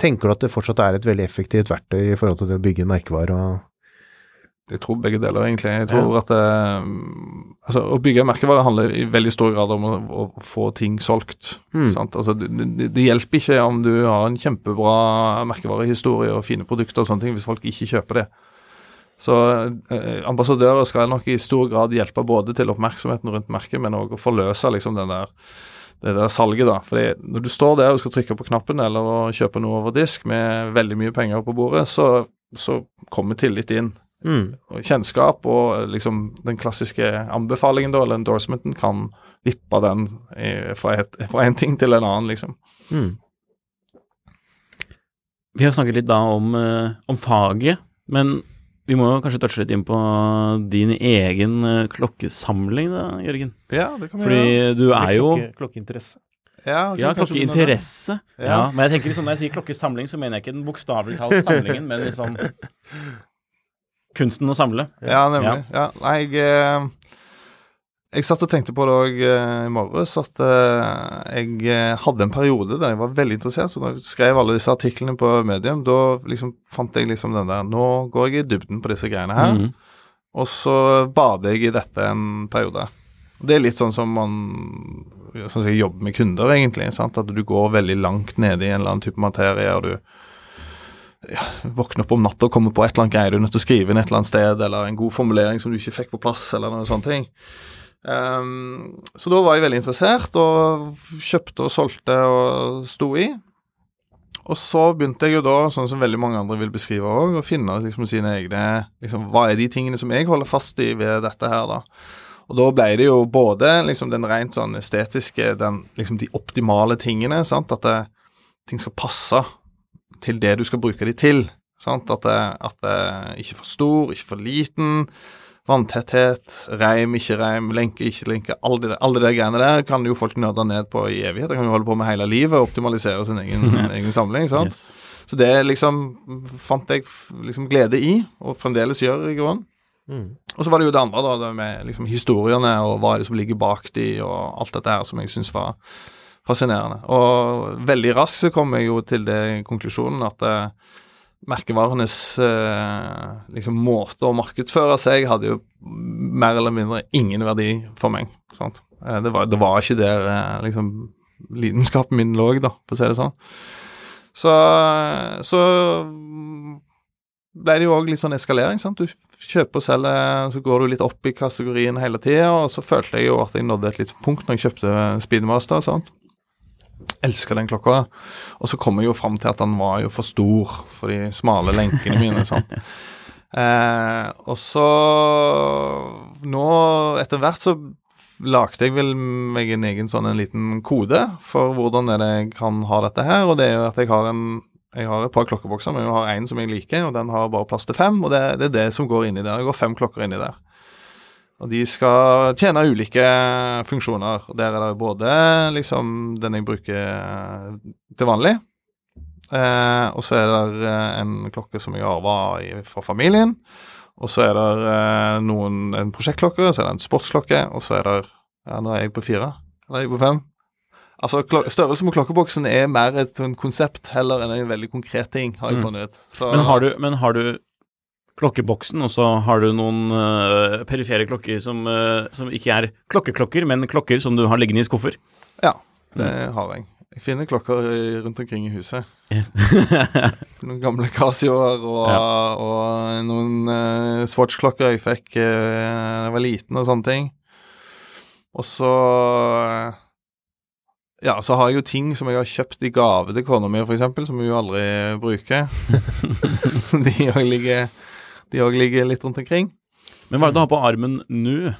Tenker du at det fortsatt er et veldig effektivt verktøy i forhold til det å bygge en merkevare og Jeg tror begge deler, egentlig. Jeg tror at det, altså, Å bygge merkevare handler i veldig stor grad om å, å få ting solgt. Mm. Sant? Altså, det, det, det hjelper ikke om du har en kjempebra merkevarehistorie og fine produkter og sånne ting, hvis folk ikke kjøper det. Så eh, ambassadører skal nok i stor grad hjelpe både til oppmerksomheten rundt merket, men òg å forløse liksom den der det der salget, da. Fordi når du står der og skal trykke på knappen eller kjøpe noe over disk med veldig mye penger på bordet, så, så kommer tillit inn mm. kjennskap og liksom den klassiske anbefalingen da, eller endorsementen, kan vippe den fra, et, *laughs* fra en ting til en annen, liksom. Mm. Vi har snakket litt da om, eh, om faget, men vi må jo kanskje touche litt inn på din egen eh, klokkesamling da, Jørgen. Ja, det kan Fordi du er jo Klokke, klokkeinteresse. Ja, Ja, klokkeinteresse. Ja. Ja. Men jeg tenker liksom, når jeg sier klokkesamling, så mener jeg ikke den bokstavelig talt samlingen, men liksom *laughs* kunsten å samle. Ja, nemlig. Ja. Nei, jeg, eh, jeg satt og tenkte på det òg i morges, at eh, jeg eh, hadde en periode der jeg var veldig interessert. Så da jeg skrev alle disse artiklene på Medium, da liksom fant jeg liksom den der Nå går jeg i dybden på disse greiene her. Mm. Og så bader jeg i dette en periode. Det er litt sånn som man Sånn som jeg jobber med kunder, egentlig. Sant? At du går veldig langt nede i en eller annen type materie, og du ja, våkne opp om natta og komme på et eller annet greier du er nødt til å skrive inn et eller annet sted, eller en god formulering som du ikke fikk på plass, eller noen sånne ting. Um, så da var jeg veldig interessert, og kjøpte og solgte og sto i. Og så begynte jeg jo da, sånn som veldig mange andre vil beskrive òg, å finne liksom sine egne liksom, Hva er de tingene som jeg holder fast i ved dette her, da? Og da ble det jo både liksom den rent sånn estetiske, den, liksom de optimale tingene, sant, at det, ting skal passe til det du skal bruke de til. Sant? At det, ikke for stor, ikke for liten. Vanntetthet, reim, ikke reim, lenke, ikke lenke. Alle de, alle de greiene der kan jo folk nøde ned på i evighet. De kan jo holde på med hele livet og optimalisere sin egen, *laughs* egen samling. sant? Yes. Så det liksom fant jeg liksom glede i, og fremdeles gjør i grunnen. Mm. Og så var det jo det andre, da, det med liksom historiene og hva er det som ligger bak de, og alt dette her som jeg syns var fascinerende. Og veldig raskt så kom jeg jo til det konklusjonen at eh, merkevarenes eh, liksom måte å markedsføre seg hadde jo mer eller mindre ingen verdi for meg. Eh, det, var, det var ikke der eh, liksom lidenskapen min lå, da, for å si det sånn. Så, så ble det jo òg litt sånn eskalering. sant? Du kjøper og selger, så går du litt opp i kategorien hele tida. Og så følte jeg jo at jeg nådde et litt punkt når jeg kjøpte Speedmaster. sant? Elsker den klokka. Og så kom jeg jo fram til at den var jo for stor for de smale lenkene mine. sånn. *laughs* Eh, og så Nå, etter hvert, så lagde jeg vel meg en egen sånn en liten kode for hvordan er det jeg kan ha dette her. Og det er jo at jeg har en jeg har et par klokkebokser, men jeg har én som jeg liker, og den har bare plass til fem. Og det, det er det som går inni der. Det går fem klokker inni der. Og de skal tjene ulike funksjoner. Og der er det både liksom den jeg bruker til vanlig, eh, og så er det eh, en klokke som jeg arva fra familien. Og så er det eh, noen, en prosjektklokke, og så er det en sportsklokke, og så er det Ja, nå er jeg på fire. Eller er jeg på fem? Altså, Størrelsen på klokkeboksen er mer et konsept heller enn en veldig konkret ting, har jeg Mm. funnet ut. Så, Men har du, men har du klokkeboksen, og så har du noen uh, perifere klokker som, uh, som ikke er klokkeklokker, men klokker som du har liggende i skuffer? Ja, det har jeg. Jeg finner klokker rundt omkring i huset. *laughs* Noen gamle Casioer og, Ja. og noen uh, Swatch-klokker jeg fikk uh, da jeg var liten og sånne ting. Og så Ja, så har jeg jo ting som jeg har kjøpt i gave til kona mi, f.eks., som hun aldri bruker. Så *laughs* *laughs* de òg ligger, de også ligger litt rundt omkring. Men hva er det du har på armen nå?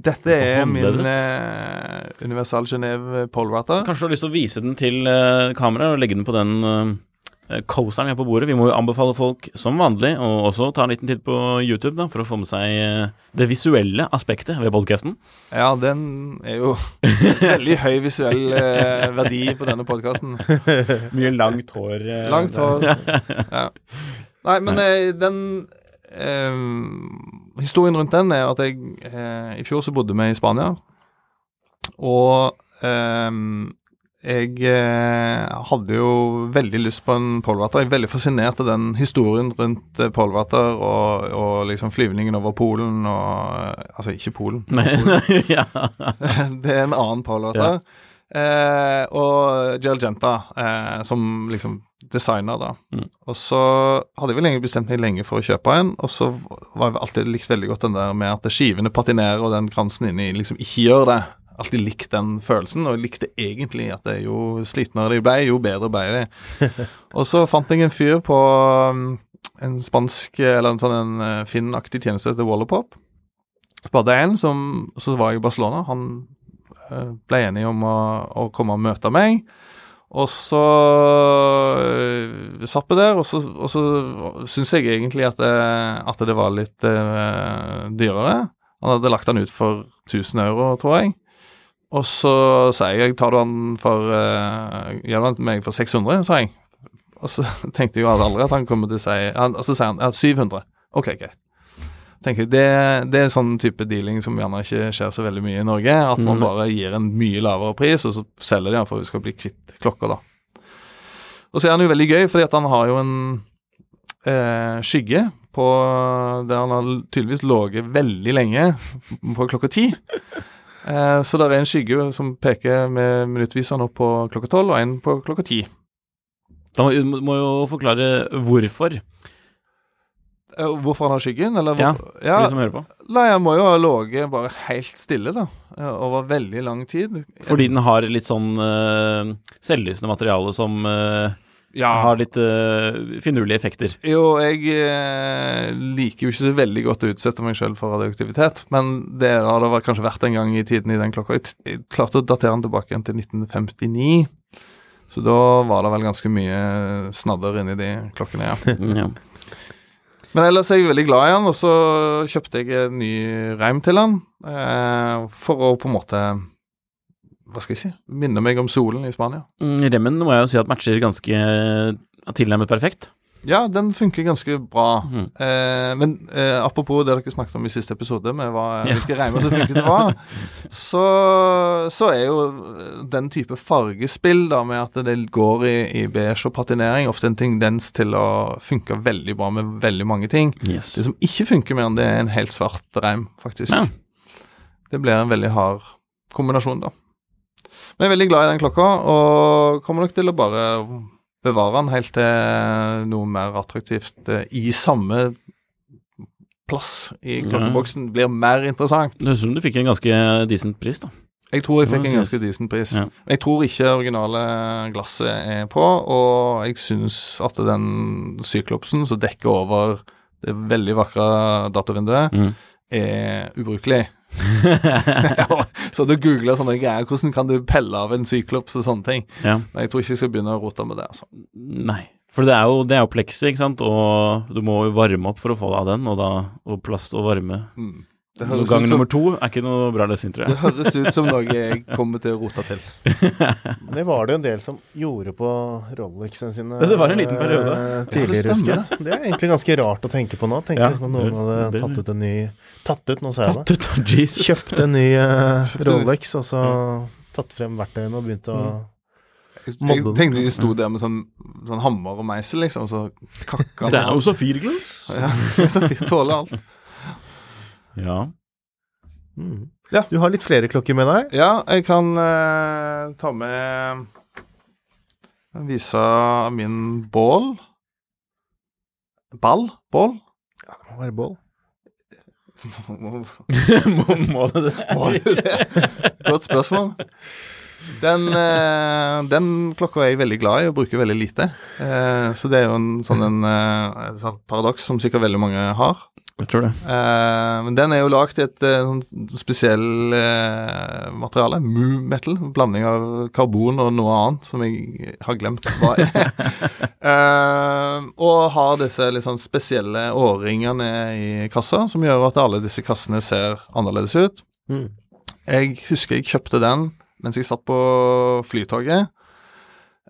Dette er min uh, Universal Genéve Polrater. Kanskje du har lyst til å vise den til eh, kameraet og legge den på den eh, coseren vi har på bordet. Vi må jo anbefale folk som vanlig å også ta en liten titt på YouTube da, for å få med seg eh, det visuelle aspektet ved podkasten. Ja, den er jo *laughs* veldig høy visuell eh, verdi på denne podkasten. Mye langt hår. eh, Langt hår. Ja. Nei, men eh, den eh, Historien rundt den er at jeg eh, I fjor så bodde vi i Spania, og eh, jeg eh, hadde jo veldig lyst på en polvater. Jeg er veldig fascinert av den historien rundt eh, polvater og, og liksom flyvningen over Polen og Altså, ikke Polen. Polen. *laughs* ja. *laughs* det er en annen polvater. Eh, og Gel Genta eh, som liksom designer, da. Mm. Og så hadde jeg vel egentlig bestemt meg lenge for å kjøpe en, og så var jeg alltid likt veldig godt den der med at skivene patinerer og den kransen inni liksom ikke gjør det. Alltid likt den følelsen, og jeg likte egentlig at det jo slitnere de ble, jo bedre ble de. *laughs* og så fant jeg en fyr på um, en spansk, eller en sånn en uh, Finn-aktig tjeneste til Wallapop. Sparte en som Så var jeg i Barcelona. Han eh, ble enig om å, å komme og møte meg. Og så øh, satt vi der, og så, og så syns jeg egentlig at det, at det var litt uh, dyrere. Han hadde lagt den ut for 1000 euro, tror jeg. Og så sier jeg tar du den for uh, Gjør den til meg for 600, sa jeg. Og så *laughs* tenkte jeg jo aldri at han kommer til å si han, Og så sier han ja, 700. Ok, greit. Tenker det, det er sånn type dealing som gjerne ikke skjer så veldig mye i Norge. At man Mhm. bare gir en mye lavere pris, og så selger de den for at vi skal bli kvitt klokka, da. Og så er han jo veldig gøy, fordi at han har jo en eh, skygge på der han har tydeligvis ligget veldig lenge, *laughs* på klokka ti. Eh, så det er en skygge som peker med minuttviseren opp på klokka tolv, og en på klokka ti. Da må, må jo forklare hvorfor, hvorfor han har skyggen, eller Ja, ja, for de som hører på. Nei, han må jo ha ligget bare helt stille, da. eh, Over veldig lang tid. Fordi den har litt sånn uh, selvlysende materiale som uh, ja. har litt uh, finurlige effekter. Jo, jeg uh, liker jo ikke så veldig godt å utsette meg selv for radioaktivitet, men det har det kanskje vært en gang i tiden i den klokka. Jeg, jeg klarte å datere den tilbake igjen til 1959, så da var det vel ganske mye snadder inni de klokkene, ja. *laughs* Ja. Men ellers er jeg veldig glad i han, og så kjøpte jeg en ny reim til han eh, for å på en måte Hva skal jeg si? Minne meg om solen i Spania. Mm, Remmen må jeg jo si at matcher ganske eh, tilnærmet perfekt. Ja, den funker ganske bra. Mm. Eh, men eh, apropos det dere snakket om i siste episode, med hva, Ja. hvilke reimer som funket til hva, *laughs* så, så er jo den type fargespill, da, med at det går i, i beige og patinering, ofte en tendens til å funke veldig bra med veldig mange ting. Yes. Det som ikke funker mer enn det, er en helt svart reim, faktisk. Ja. Det blir en veldig hard kombinasjon, da. Men jeg er veldig glad i den klokka, og kommer nok til å bare bevare den helt til noe mer attraktivt eh, i samme plass i klokkeboksen blir mer interessant. Det høres ut som du fikk en ganske decent pris, da. Jeg tror jeg fikk en ganske decent pris. Ja. Jeg tror ikke originale glasset er på, og jeg syns at den syklopsen som dekker over det veldig vakre datavinduet, Mm. er ubrukelig. *laughs* Så du googler sånne greier, hvordan kan du pelle av en syklops og sånne ting. Ja. Men jeg tror ikke jeg skal begynne å rote med det, altså. Nei. For det er jo, det er jo pleksi, ikke sant, og du må jo varme opp for å få av den, og da og plast og varme. Mm. Det Gang ut som, nummer to er ikke noe bra løsning, tror det høres ut som noe jeg kommer til å rote til. *laughs* Det var det jo en del som gjorde på Rolexen sine det var en liten periode. eh, tidligere, husker jeg. Det er egentlig ganske rart å tenke på nå. Tenk Ja, at noen hadde det- tatt ut en ny Tatt ut, nå sa jeg det. Jesus. Kjøpte en ny *laughs* uh, Rolex, og så tatt frem verktøyene og begynt å Jeg, jeg tenkte de sto der med sånn, sånn hammer og meisel, liksom, og så kakka Det er jo så firglass. Ja, *laughs* så tåler alt. Ja. mm. Ja. Du har litt flere klokker med deg? Ja, jeg kan uh, ta med Vise min bål. Ball? Bål? Ja, det må være bål. *laughs* må, må det det? Må det? *laughs* Godt spørsmål. Den, eh, den klokka er jeg veldig glad i og bruker veldig lite. Eh, så det er jo en sånn en, et paradoks som sikkert veldig mange har. Jeg tror det. Uh, men den er jo lagd i et sånn spesiell uh, materiale, Moo Metal. Blanding av karbon og noe annet som jeg har glemt hva er. *laughs* Eh, og har disse sånn spesielle årringene i kassa, som gjør at alle disse kassene ser annerledes ut. Mm. Jeg husker jeg kjøpte den mens jeg satt på flytoget.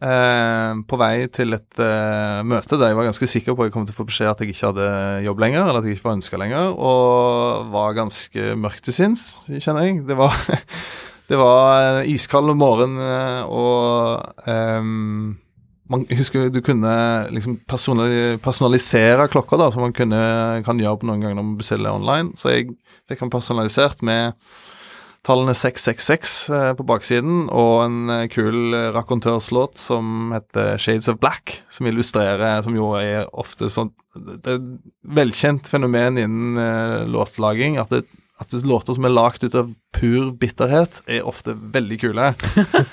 Eh, på vei til et eh, møte der jeg var ganske sikker på at jeg kom til å få beskjed at jeg ikke hadde jobb lenger, eller at jeg ikke var ønska lenger, og var ganske mørk til sinns, kjenner jeg. Det var, *laughs* det var en iskald morgen, eh, og um, man, husker du kunne liksom personalisere klokka, da, som man kunne, kan gjøre på noen ganger når man bestiller online. Så jeg fikk den personalisert med tallene 666 eh, på baksiden, og en eh, kul rakontørslåt som heter Shades of Black, som illustrerer Som jo er ofte sånn Det er et velkjent fenomen innen eh, låtlaging at det at låter som er lagd ut av pur bitterhet, er ofte veldig kule.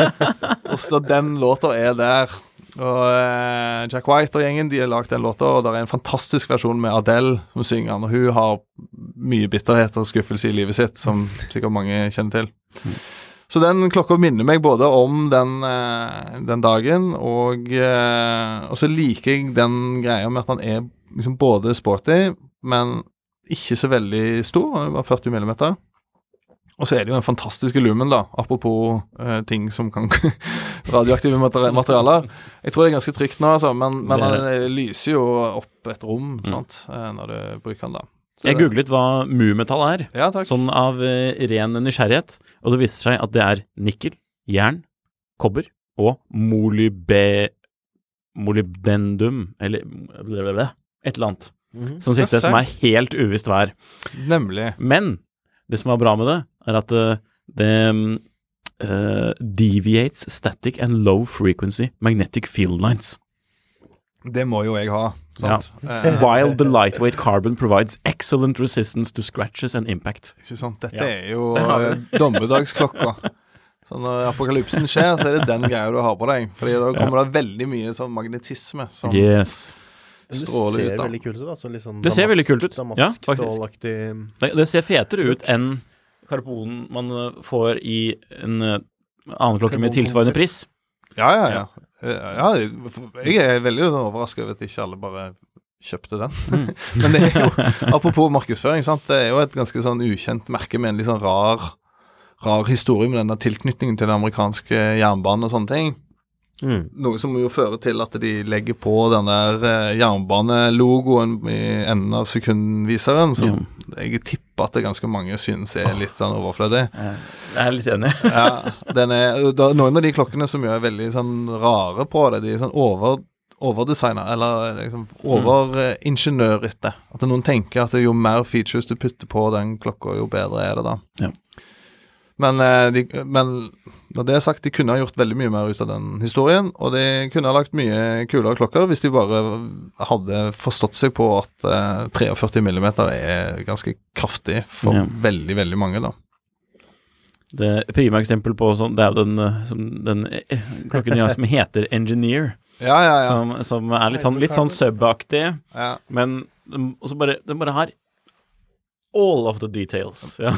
*laughs* og så den låta er der. Og eh, Jack White og gjengen de har lagd den låta, og det er en fantastisk versjon med Adele som synger den. Og hun har mye bitterhet og skuffelse i livet sitt, som *laughs* sikkert mange kjenner til. Så den klokka minner meg både om den, eh, den dagen, og, eh, og så liker jeg den greia med at han er liksom både sporty, men ikke så veldig stor. Han er bare 40 millimeter. Og så er det jo den fantastiske lumen, da, apropos eh, ting som kan *laughs* Radioaktive materialer. Jeg tror det er ganske trygt nå, altså, men, men Det han eh, lyser jo opp et rom sant, eh, når du bruker den, da. Så Jeg det- googlet hva mu-metall er, Ja, sånn av eh, ren nysgjerrighet, og det viser seg at det er nikkel, jern, kobber og molybe... molybdendum, eller blablabla, et eller annet. Mhm. Som siste, som er helt uvisst hva er. Nemlig. Men det som er bra med det, er at eh, det uh, deviates static and low frequency magnetic field lines. Det må jo jeg ha. Sant? Ja. *laughs* While the lightweight carbon provides excellent resistance to scratches and impact. ikke sant? Dette Ja. er jo eh, dommedagsklokka. Så når apokalypsen skjer, så er det den greia du har på deg. Fordi da kommer det veldig mye sånn magnetisme som Yes. stråler ut. Det ut, ser da. veldig kult ut. da. litt sånn Det ser veldig kult ut. Damask, Ja, faktisk. Det, det ser fetere ut enn karbonen man eh, får i en eh, annen klokke med tilsvarende pris. Ja, ja, ja. Eh, ja jeg er veldig overraska over at ikke alle bare kjøpte den. Mm. *laughs* Men det er jo, apropos markedsføring, sant? det er jo et ganske sånn ukjent merke med en litt sånn rar, rar historie med denne tilknytningen til den amerikanske jernbanen og sånne ting. Mm. Noe som jo fører til at de legger på den der eh, jernbanelogoen i enden av sekundviseren, som jeg tipper at det ganske mange synes er litt sånn overflødig. Jeg er litt enig. Ja, *laughs* den er, da, noen av de klokkene som er veldig sånn rare på det, de er sånn over overdesigna, eller liksom overingeniørete. At noen tenker at jo mer features du putter på den klokka, jo bedre er det da. Ja. Men, eh, de, men når det er sagt, de kunne ha gjort veldig mye mer ut av den historien, og de kunne ha lagt mye kulere klokker hvis de bare hadde forstått seg på at eh, 43 millimeter er ganske kraftig for Ja. veldig, veldig mange, da. Det prima eksempel på sånn, det er jo den, eh, den eh, klokken jeg som heter Engineer, Ja, ja, ja. som, som er litt sånn, litt sånn sub-aktig, ja. men den, bare, den bare har all of the details. Ja.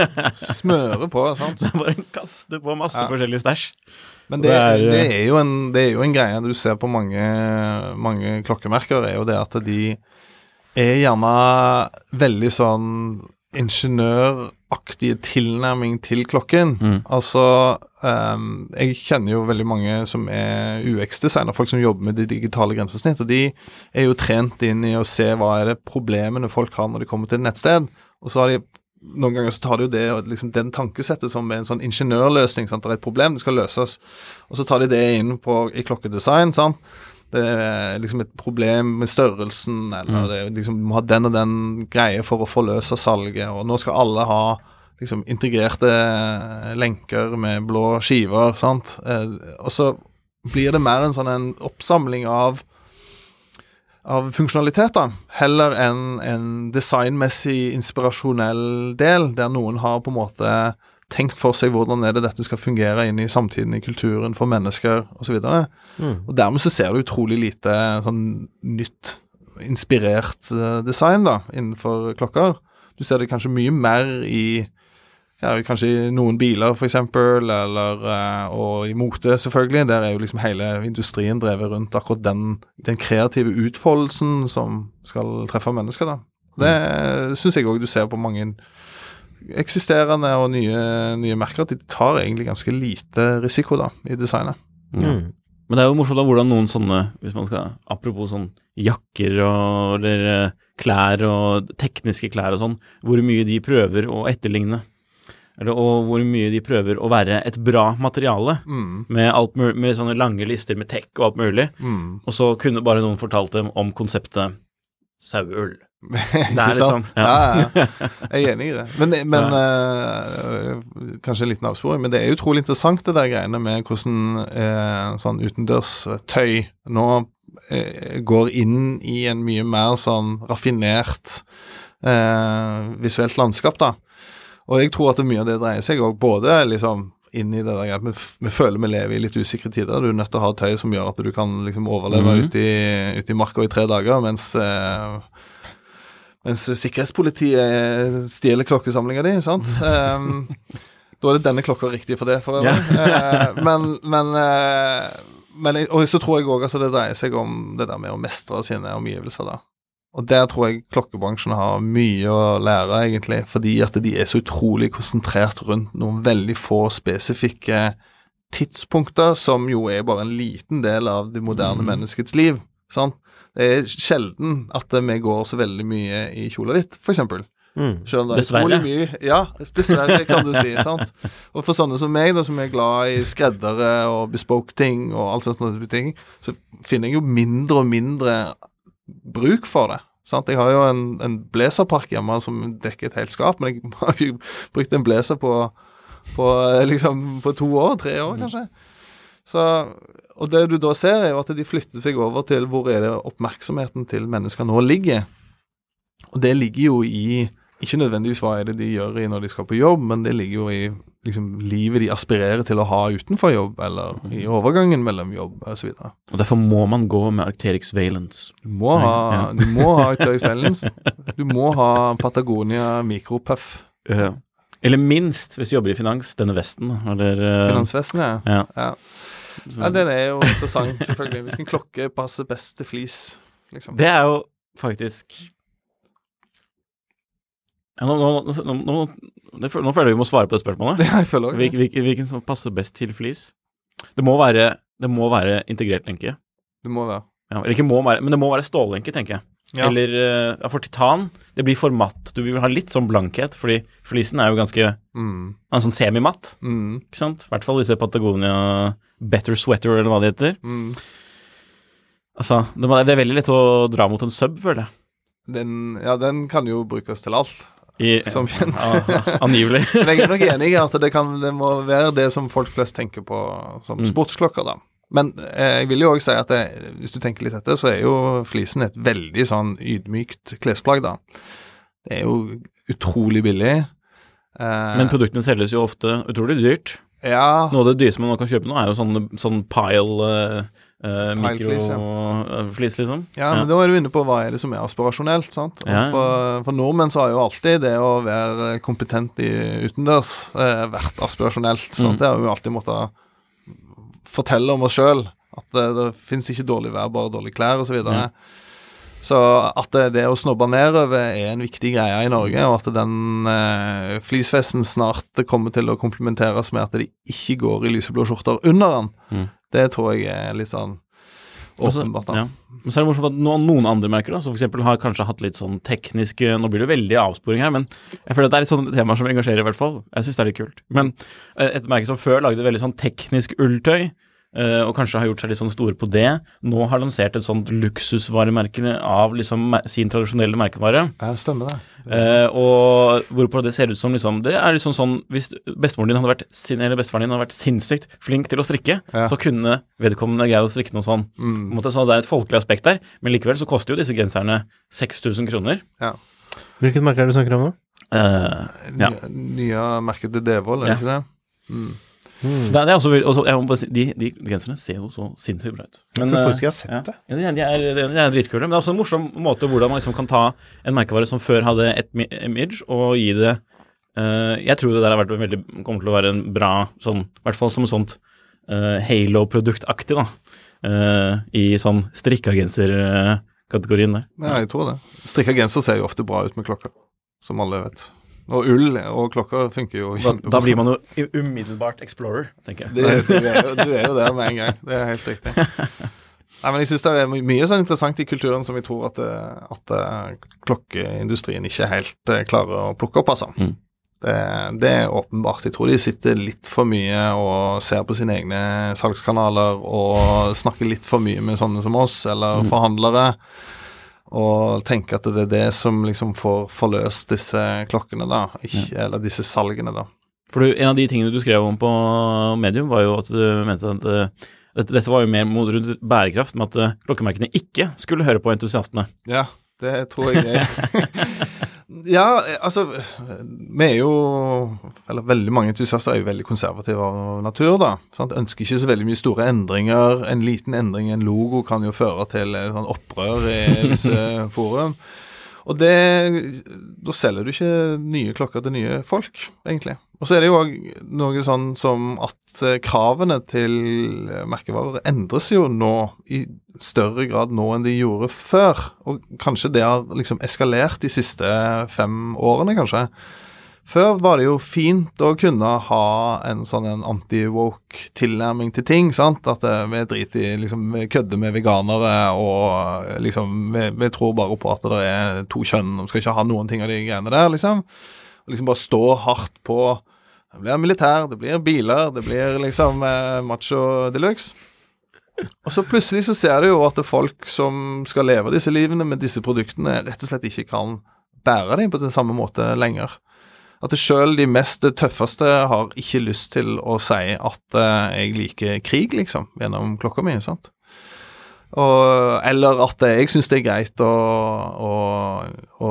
*laughs* Smøre på, sant. *laughs* Bare kaste på masse Ja. forskjellig stæsj. Men det, Det er, det, eh, er jo en, det er jo en greie du ser på mange, mange klokkemerker, er jo det at de er gjerne veldig sånn ingeniøraktige tilnærming til klokken. Mm. Altså um, Jeg kjenner jo veldig mange som er UX-designer, folk som jobber med de digitale grensesnitt, og de er jo trent inn i å se hva er det problemene folk har når de kommer til et nettsted. Og så har de noen ganger så tar de jo det, liksom den tankesettet som en sånn ingeniørløsning. sant, Det er et problem, det skal løses. Og så tar de det inn på, i klokkedesign. sant, det er liksom et problem med størrelsen, eller det er liksom, du må ha den og den greie for å forløse salget, og nå skal alle ha liksom integrerte lenker med blå skiver, sant. Eh, og så blir det mer en sånn en oppsamling av av funksjonalitet, da, heller enn en designmessig inspirasjonell del, der noen har på en måte tenkt for seg hvordan er det dette skal fungere inn i samtiden, i kulturen, for mennesker osv. Mm. Og dermed så ser du utrolig lite sånn nytt, inspirert eh, design da, innenfor klokker. Du ser det kanskje mye mer i ja, kanskje i noen biler, f.eks., eller uh, Og i mote, selvfølgelig. Der er jo liksom hele industrien drevet rundt akkurat den, den kreative utfoldelsen som skal treffe mennesker, da. Det mm. syns jeg òg du ser på mange eksisterende og nye, nye, merker, at de tar egentlig ganske lite risiko da, i designet. Mm. Men det er jo morsomt da hvordan noen sånne, hvis man skal Apropos sånn jakker og eller eh, klær og tekniske klær og sånn, hvor mye de prøver å etterligne eller, og hvor mye de prøver å være et bra materiale, mm. med, alt, med, sånne lange lister med tech og alt mulig, mm. og så kunne bare noen fortalt dem om konseptet saueull. *laughs* Er liksom ja. ja, ja. Jeg er enig i det. Men, men uh, Kanskje en liten avsporing, men det er utrolig interessant det der greiene med hvordan uh, sånn utendørstøy nå uh, går inn i en mye mer sånn raffinert visuelt landskap, da. Og jeg tror at det mye av det dreier seg òg både liksom inn i det der at vi, vi, føler vi lever i litt usikre tider. Du er nødt til å ha tøy som gjør at du kan liksom overleve mm -hmm. ute, i, ut i marka i tre dager, mens eh, mens sikkerhetspolitiet stjeler klokkesamlinga di, sant. Um, *laughs* da er det denne klokka riktig for det, for øvrig. Yeah. uh, men, men, uh, men Og så tror jeg òg at det dreier seg om det der med å mestre sine omgivelser, da. Og der tror jeg klokkebransjen har mye å lære, egentlig, fordi at de er så utrolig konsentrert rundt noen veldig få spesifikke tidspunkter, som jo er bare en liten del av det moderne mm. menneskets liv. Sant? Er sjelden at vi går så veldig mye i kjole hvitt, f.eks. Mm. Dessverre. Mye, ja, dessverre, kan du si. sant? Og for sånne som meg, da, som er glad i skreddere og bespoke ting og alt sånt, ting, så finner jeg jo mindre og mindre bruk for det. Sant? Jeg har jo en, en blazerpark hjemme som dekker et helt skap, men jeg *laughs* har ikke brukt en blazer på, på, liksom, på to år, tre år kanskje. Så, og det du da ser, er jo at de flytter seg over til hvor er det oppmerksomheten til mennesker nå ligger. Og det ligger jo i ikke nødvendigvis hva er det de gjør i når de skal på jobb, men det ligger jo i liksom, livet de aspirerer til å ha utenfor jobb, eller i mm. overgangen mellom jobb osv. Og, og derfor må man gå med Arcterix Valence. Du må ha, ja. du må ha Arcterix Valence. Du må ha Patagonia Micropuff. Ja. Eller minst, hvis du jobber i finans, denne vesten. Eller, Finansvesten, ja. ja. ja. Ja den er jo interessant, selvfølgelig. Hvilken klokke passer best til flis? Liksom. Det er jo faktisk ja, nå, nå, nå, nå, føler jeg vi må svare på det spørsmålet. *laughs* Ja, jeg føler også, ja. hvilken, hvilken som passer best til flis? Det må være, det må være integrert lenke. Det må være. Ja, eller ikke må være, men det må være stållenke, tenker jeg. Ja. Eller ja, for titan, det blir for matt. Du vil ha litt sånn blankhet, fordi flisen er jo ganske mm. en sånn semimatt. Mm. Ikke sant? I hvert fall disse Patagonia Better Sweater, eller hva det heter. Mm. Altså, det, er veldig lett å dra mot en sub, føler jeg. Den, ja, den kan jo brukes til alt. I, som kjent. *laughs* angivelig. *laughs* Men jeg er nok enig i at det, kan, det, må være det som folk flest tenker på som mm. sportsklokker, da. Men eh, jeg vil jo òg si at det, hvis du tenker litt etter, så er jo flisen et veldig sånn ydmykt klesplagg, da. Det er jo utrolig billig. Eh, Men produktene selges jo ofte utrolig dyrt. Ja. Noe av det dyreste man kan kjøpe nå, er jo sånn, sånn pile uh, Uh, Mikroflis, ja. liksom. Ja, ja, men da er du inne på hva er det som er aspirasjonelt. sant? Ja. For, for, nordmenn så har jo alltid det å være kompetent i utendørs uh, vært aspirasjonelt. sant? Mm. Det har vi alltid måttet fortelle om oss sjøl. At det, det fins ikke dårlig vær, bare dårlige klær osv. Så, videre. så at det, det, å snobbe nedover er en viktig greie i Norge, og at den eh, flisfesten snart kommer til å komplementeres med at de ikke går i lyseblå skjorter under den. Mm. Det tror jeg er litt sånn Åpenbart, da. Ja. Men så er det morsomt at noen, andre merker, da, som f.eks. har kanskje hatt litt sånn teknisk Nå blir det veldig avsporing her, men jeg føler at det er litt sånne temaer som engasjerer, i hvert fall. Jeg syns det er litt kult. Men eh, et merke som før lagde veldig sånn teknisk ulltøy, og kanskje har gjort seg litt sånn store på det, nå har lansert et sånt luksusvaremerke av liksom sin tradisjonelle merkevare. Ja, stemmer det. Eh, og hvorpå det ser ut som liksom Det er liksom sånn Hvis bestemoren din hadde vært sin, eller bestefaren din hadde vært sinnssykt flink til å strikke, Ja. så kunne vedkommende greid å strikke noe sånn. Mm. måte, så det er et folkelig aspekt der, men likevel så koster jo disse genserne 6000 kroner. Ja. Hvilket merke er det du snakker om nå? Eh, ja. Nye, nye merket til Devold, er det ikke det? Så det, Så det er også, også, jeg må bare si, de, de genserne ser jo så sinnssykt bra ut. Men, Jeg tror eh, faktisk jeg har sett ja. det. Ja, de, er- de, er, de er dritkule. Men det er også en morsom måte hvordan man liksom kan ta en merkevare som før hadde et image, og gi det uh, Jeg tror det der har vært veldig, kommer til å være en bra sånn I hvert fall som et sånt uh, Halo-produktaktig, da. Uh, I sånn strikka-genser-kategorien der. Ja, jeg tror det. Strikka genser ser jo ofte bra ut med klokka, som alle vet. Og ull og klokker funker jo Da, kjempebra. da blir man jo umiddelbart explorer, tenker jeg. Det, du, er jo, du er jo der med en gang. Det er helt riktig. *laughs* Nei, men jeg syns det er mye sånn interessant i kulturen som jeg tror at, eh, at eh, klokkeindustrien ikke helt eh, klarer å plukke opp, altså. Mm. Det, det er åpenbart. Jeg tror de sitter litt for mye og ser på sine egne salgskanaler og snakker litt for mye med sånne som oss, eller forhandlere, og tenker at det er det som liksom får forløst disse klokkene, da. Ikke, Eller disse salgene, da. For du, en av de tingene du skrev om på Medium, var jo at du mente at eh, dette, dette var jo mer mot rundt bærekraft, med at eh, klokkemerkene ikke skulle høre på entusiastene. Ja, det tror jeg *laughs* Ja, altså Vi er jo Eller veldig mange entusiaster er jo veldig konservative av natur, da. Sant? Ønsker ikke så veldig mye store endringer. En liten endring i en logo kan jo føre til sånn opprør i visse *laughs* forum. Og det Da selger du ikke nye klokker til nye folk, egentlig. Og så er det jo òg noe sånn som at eh, kravene til eh, merkevarer endres jo nå i større grad nå enn de gjorde før. Og kanskje det har liksom eskalert de siste fem årene, kanskje. Før var det jo fint å kunne ha en sånn anti-woke-tilnærming til ting. sant? At eh, vi driter i liksom, Vi kødder med veganere og liksom vi, vi tror bare på at det er to kjønn, og vi skal ikke ha noen ting av de greiene der, liksom. Liksom bare stå hardt på Det blir militær, det blir biler, det blir liksom eh, macho de luxe. Og så plutselig så ser du jo at folk som skal leve disse livene med disse produktene, rett og slett ikke kan bære dem på den samme måte lenger. At sjøl de mest tøffeste har ikke lyst til å si at eh, jeg liker krig, liksom, gjennom klokka mi. sant? Og, eller at jeg syns det er greit å, å, å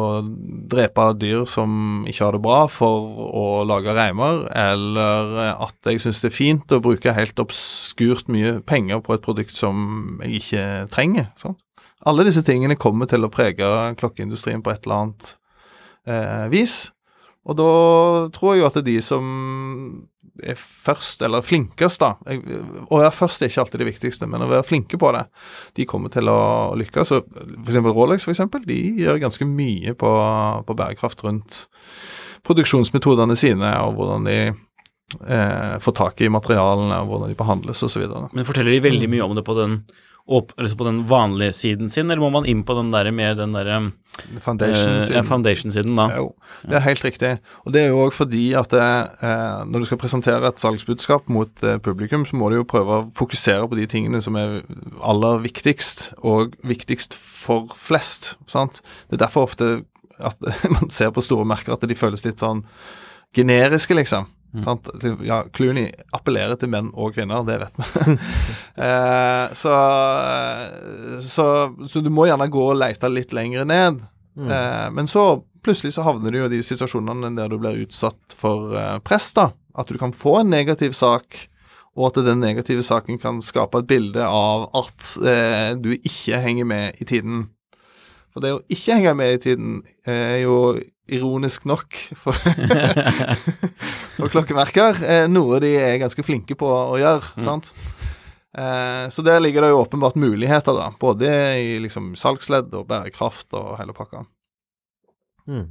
drepe dyr som ikke har det bra, for å lage reimer, eller at jeg syns det er fint å bruke helt obskurt mye penger på et produkt som jeg ikke trenger. sant? Alle disse tingene kommer til å prege klokkeindustrien på et eller annet eh, vis. Og da tror jeg jo at det er de som er først, eller flinkest, da Å være først er ikke alltid det viktigste, men å være flinke på det, de kommer til å lykkes. F.eks. Rolex, for eksempel, de gjør ganske mye på, på bærekraft rundt produksjonsmetodene sine, og hvordan de eh, får tak i materialene, og hvordan de behandles, osv. Men forteller de veldig mye om det på den, åp- altså på den vanlige siden sin, eller må man inn på den der med den der Foundation. eh, ja, foundation-siden da? Jo, det er helt riktig. Og det er jo òg fordi at eh, når du skal presentere et salgsbudskap mot eh, publikum, så må du jo prøve å fokusere på de tingene som er aller viktigst, og viktigst for flest. sant? Det er derfor ofte at *laughs* man ser på store merker at de føles litt sånn generiske, liksom. Sant? Ja, Clooney appellerer til menn og kvinner, det vet vi. *laughs* eh, så, så, så du må gjerne gå og lete litt lenger ned. Eh, men så plutselig så havner du jo i de situasjonene der du blir utsatt for eh, press, da. At du kan få en negativ sak, og at den negative saken kan skape et bilde av at eh, du ikke henger med i tiden. For det å ikke henge med i tiden er jo ironisk nok for, *laughs* for klokkemerker eh, noe de er ganske flinke på å gjøre. sant? Eh, så der ligger det jo åpenbart muligheter, da. Både i liksom salgsledd og bærekraft og hele pakka. Mm.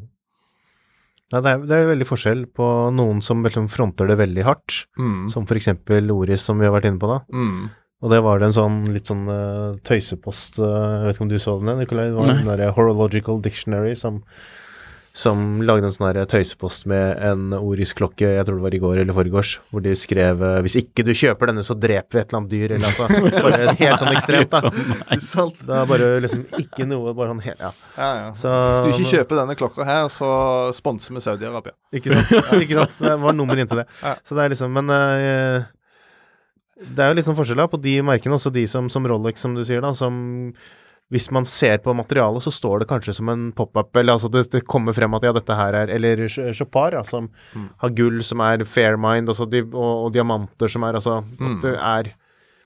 Ja, det, er, det er veldig forskjell på noen som liksom fronter det veldig hardt, Mm. som for eksempel Loris, som vi har vært inne på da. Mm. Og det var det en sånn litt sånn uh, tøysepost uh, Jeg vet ikke om du så den, Nikolai? Det var Nei. den derre Horological Dictionary som, som lagde en sånn tøysepost med en orisklokke, jeg tror det var i går eller forgårs, hvor de skrev eh, 'Hvis ikke du kjøper denne, så dreper vi et eller annet dyr', eller altså. *laughs* Bare helt sånn ekstremt, da. *laughs* Det er bare liksom ikke noe Bare sånn helt Ja. Ja, ja. Så, Hvis du ikke kjøper denne klokka her, så sponser vi Saudi-Arabia. Ikke sant? *laughs* ikke sant? Det var nummer inntil det. Så det er liksom Men eh, det er jo liksom forskjeller på de merkene, også de som, som Rolex, som du sier, da, som hvis man ser på materialet, så står det kanskje som en pop-up, eller altså det, det kommer frem at ja, dette her er Eller Ch- Chopard, ja, som har gull som er Fairmind, altså de, og, og diamanter som er Altså at det er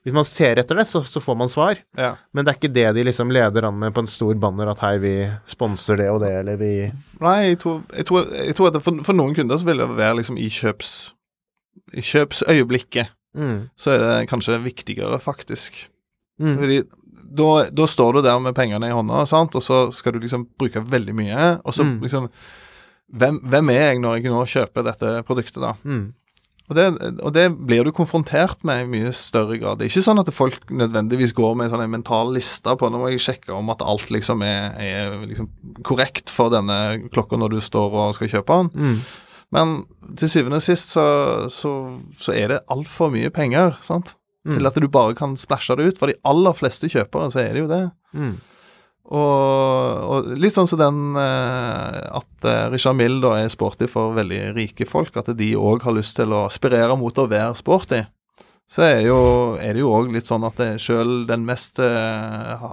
Hvis man ser etter det, så, så får man svar. Ja. Men det er ikke det de liksom leder an med på en stor banner, at hei, vi sponser det og det, eller vi Nei, jeg tror, jeg tror, jeg tror at for, for noen kunder så vil det være liksom i kjøps I kjøpsøyeblikket mm, så er det kanskje viktigere, faktisk. mm, Fordi da, da står du der med pengene i hånda, sant? og så skal du liksom bruke veldig mye. Og så Mm. liksom hvem, hvem er jeg når jeg nå kjøper dette produktet, da? mm, Og det, og det blir du konfrontert med i mye større grad. Det er ikke sånn at folk nødvendigvis går med en sånn mental liste på Nå må jeg sjekke om at alt liksom er, er liksom korrekt for denne klokka når du står og skal kjøpe den. mm. Men til syvende og sist så, så, så er det altfor mye penger, sant? Mm. Til at du bare kan splæsje det ut. For de aller fleste kjøpere så er det jo det. Mm. Og, og litt sånn som den eh, at eh, Richard Mill da er sporty for veldig rike folk, at de òg har lyst til å aspirere mot å være sporty. Så er, jo, er det jo òg litt sånn at sjøl den mest eh,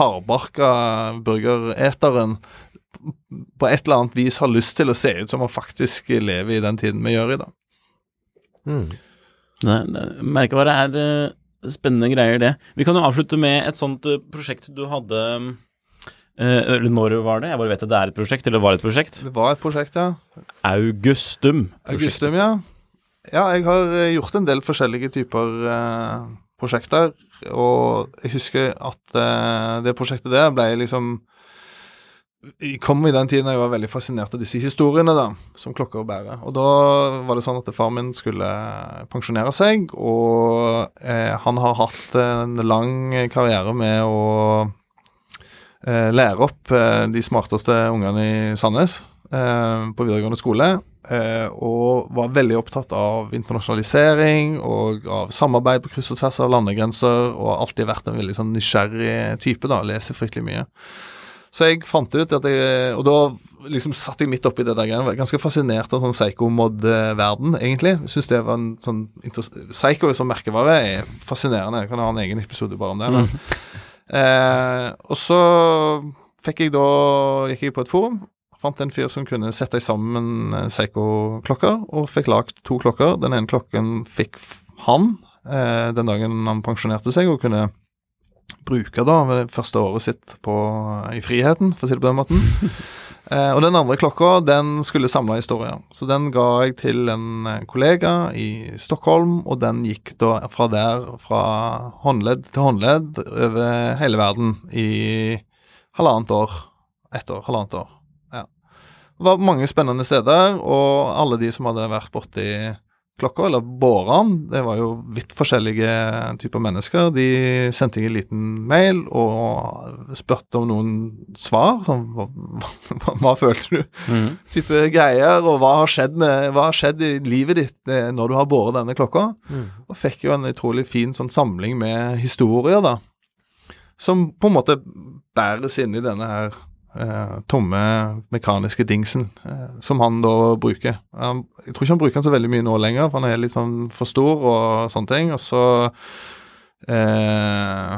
hardbarka burgereteren på et eller annet vis har lyst til å se ut som han faktisk lever i den tiden vi gjør i dag. Mm. Det, det, merkevare er eh, spennende greier, det. Vi kan jo avslutte med et sånt eh, prosjekt du hadde eh, Eller når var det? Jeg bare vet at det er et prosjekt, eller var et prosjekt. Det var et prosjekt, ja. Augustum. Augustum, ja. Ja, jeg har gjort en del forskjellige typer prosjekter. Og jeg husker at det prosjektet der ble liksom Jeg kom i den tiden jeg var veldig fascinert av disse historiene da, som klokker bærer. Og da var det sånn at far min skulle pensjonere seg, og eh, han har hatt en lang karriere med å eh, lære opp eh, de smarteste ungene i Sandnes eh, på videregående skole. Eh, og var veldig opptatt av internasjonalisering og av samarbeid på kryss og tvers av landegrenser. Og har alltid vært en veldig sånn nysgjerrig type, da. Leser fryktelig mye. Så jeg fant ut at jeg Og da liksom satt jeg midt oppi det der greiene. Ganske fascinert av sånn psycho-mod-verden, egentlig. Syns det var en sånn Psycho som merkevare er fascinerende. Jeg kan ha en egen episode bare om det. Men, eh, og så fikk jeg da Gikk jeg på et forum. Fant en fyr som kunne sette sammen eh, Seiko-klokker, og fikk lagd to klokker. Den ene klokken fikk han eh, den dagen han pensjonerte seg, og kunne bruke da ved det første året sitt på, i friheten, for å si det på den måten. *laughs* Eh, og den andre klokka, den skulle samle historier. Så den ga jeg til en eh, kollega i Stockholm, og den gikk da fra der, fra håndledd til håndledd, over hele verden i halvannet år. Ett år, halvannet år. Ja. Det var mange spennende steder, og alle de som hadde vært borti klokka, eller bårene, det var jo vidt forskjellige typer mennesker. De sendte en liten mail og spurte om noen svar. Sånn, hva, *laughs* hva, hva følte du? Mm. Type greier, og hva har skjedd, med, hva har skjedd i livet ditt eh, når du har båret denne klokka? Mm. Og fikk jo en utrolig fin sånn samling med historier, da. Som på en måte bæres inn i denne her tomme mekaniske dingsen, eh, som han da bruker. Han, jeg tror ikke han bruker den så veldig mye nå lenger, for han er litt sånn for stor og sånne ting. Og så eh,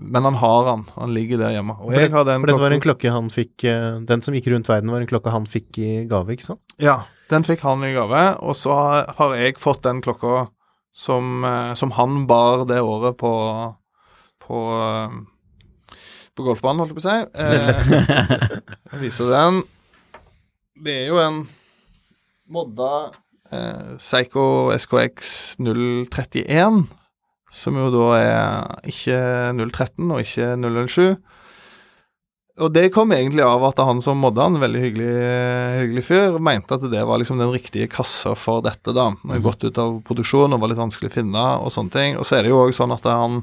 Men han har han. Han ligger der hjemme. Og jeg har den For dette var en klokke han fikk eh, Den som gikk rundt verden, var en klokke han fikk i gave, ikke sant? Ja, den fikk han i gave, og så har- jeg fått den klokka som, eh, som han bar det året på på, eh, på golfbanen, holdt jeg på å si. Eh, jeg viser den. Det er jo en modda eh, Psycho SKX 031, som jo da er ikke 013 og ikke 007. og det kom egentlig av at han som modda han, veldig hyggelig, hyggelig fyr, mente at det var liksom den riktige kassa for dette, da. Når jeg gått ut av produksjon og var litt vanskelig å finne og sånne ting. Og så er det jo òg sånn at han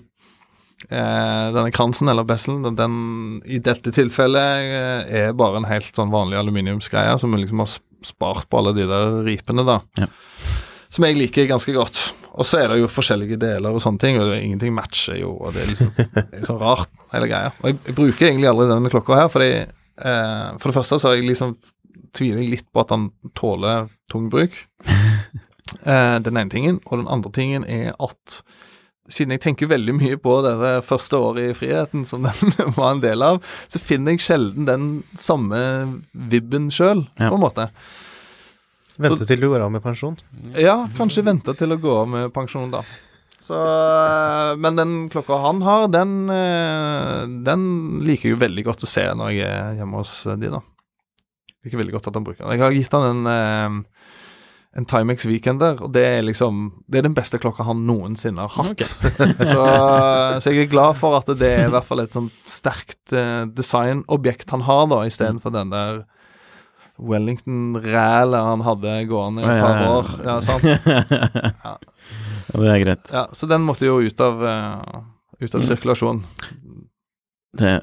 eh, denne kransen, eller besselen, den, den i dette tilfellet eh, er bare en helt sånn vanlig aluminiumsgreie som liksom har spart på alle de der ripene, da. Ja. Som jeg liker ganske godt. Og så er det jo forskjellige deler og sånne ting, og det, ingenting matcher jo, og det er liksom, *laughs* liksom rart, hele greia. Og jeg, jeg bruker egentlig aldri denne klokka her, fordi eh, For det første så har jeg liksom tviler jeg litt på at han tåler tung bruk. *laughs* Eh, den ene tingen. Og den andre tingen er at siden jeg tenker veldig mye på det første året i friheten som den *laughs* var en del av, så finner jeg sjelden den samme vibben sjøl, Ja. på en måte. Vente til du går av med pensjon. Ja, kanskje vente til å gå av med pensjon, da. Så, øh, men den klokka han har, den, øh, den liker jeg jo veldig godt å se når jeg er hjemme hos de, da. Liker veldig godt at han bruker den. Jeg har gitt han en, øh, en Timex Weekender, og det er liksom Det er den beste klokka han noensinne har hatt. *laughs* så, så jeg er glad for at det er i hvert fall et sånt sterkt uh, designobjekt han har, da, istedenfor den der Wellington-rælet han hadde gående i et Ja, ja, par år. Ja, sant? *laughs* ja, det er greit. Ja, så den måtte jo ut av, uh, ut av Mm. sirkulasjon. Det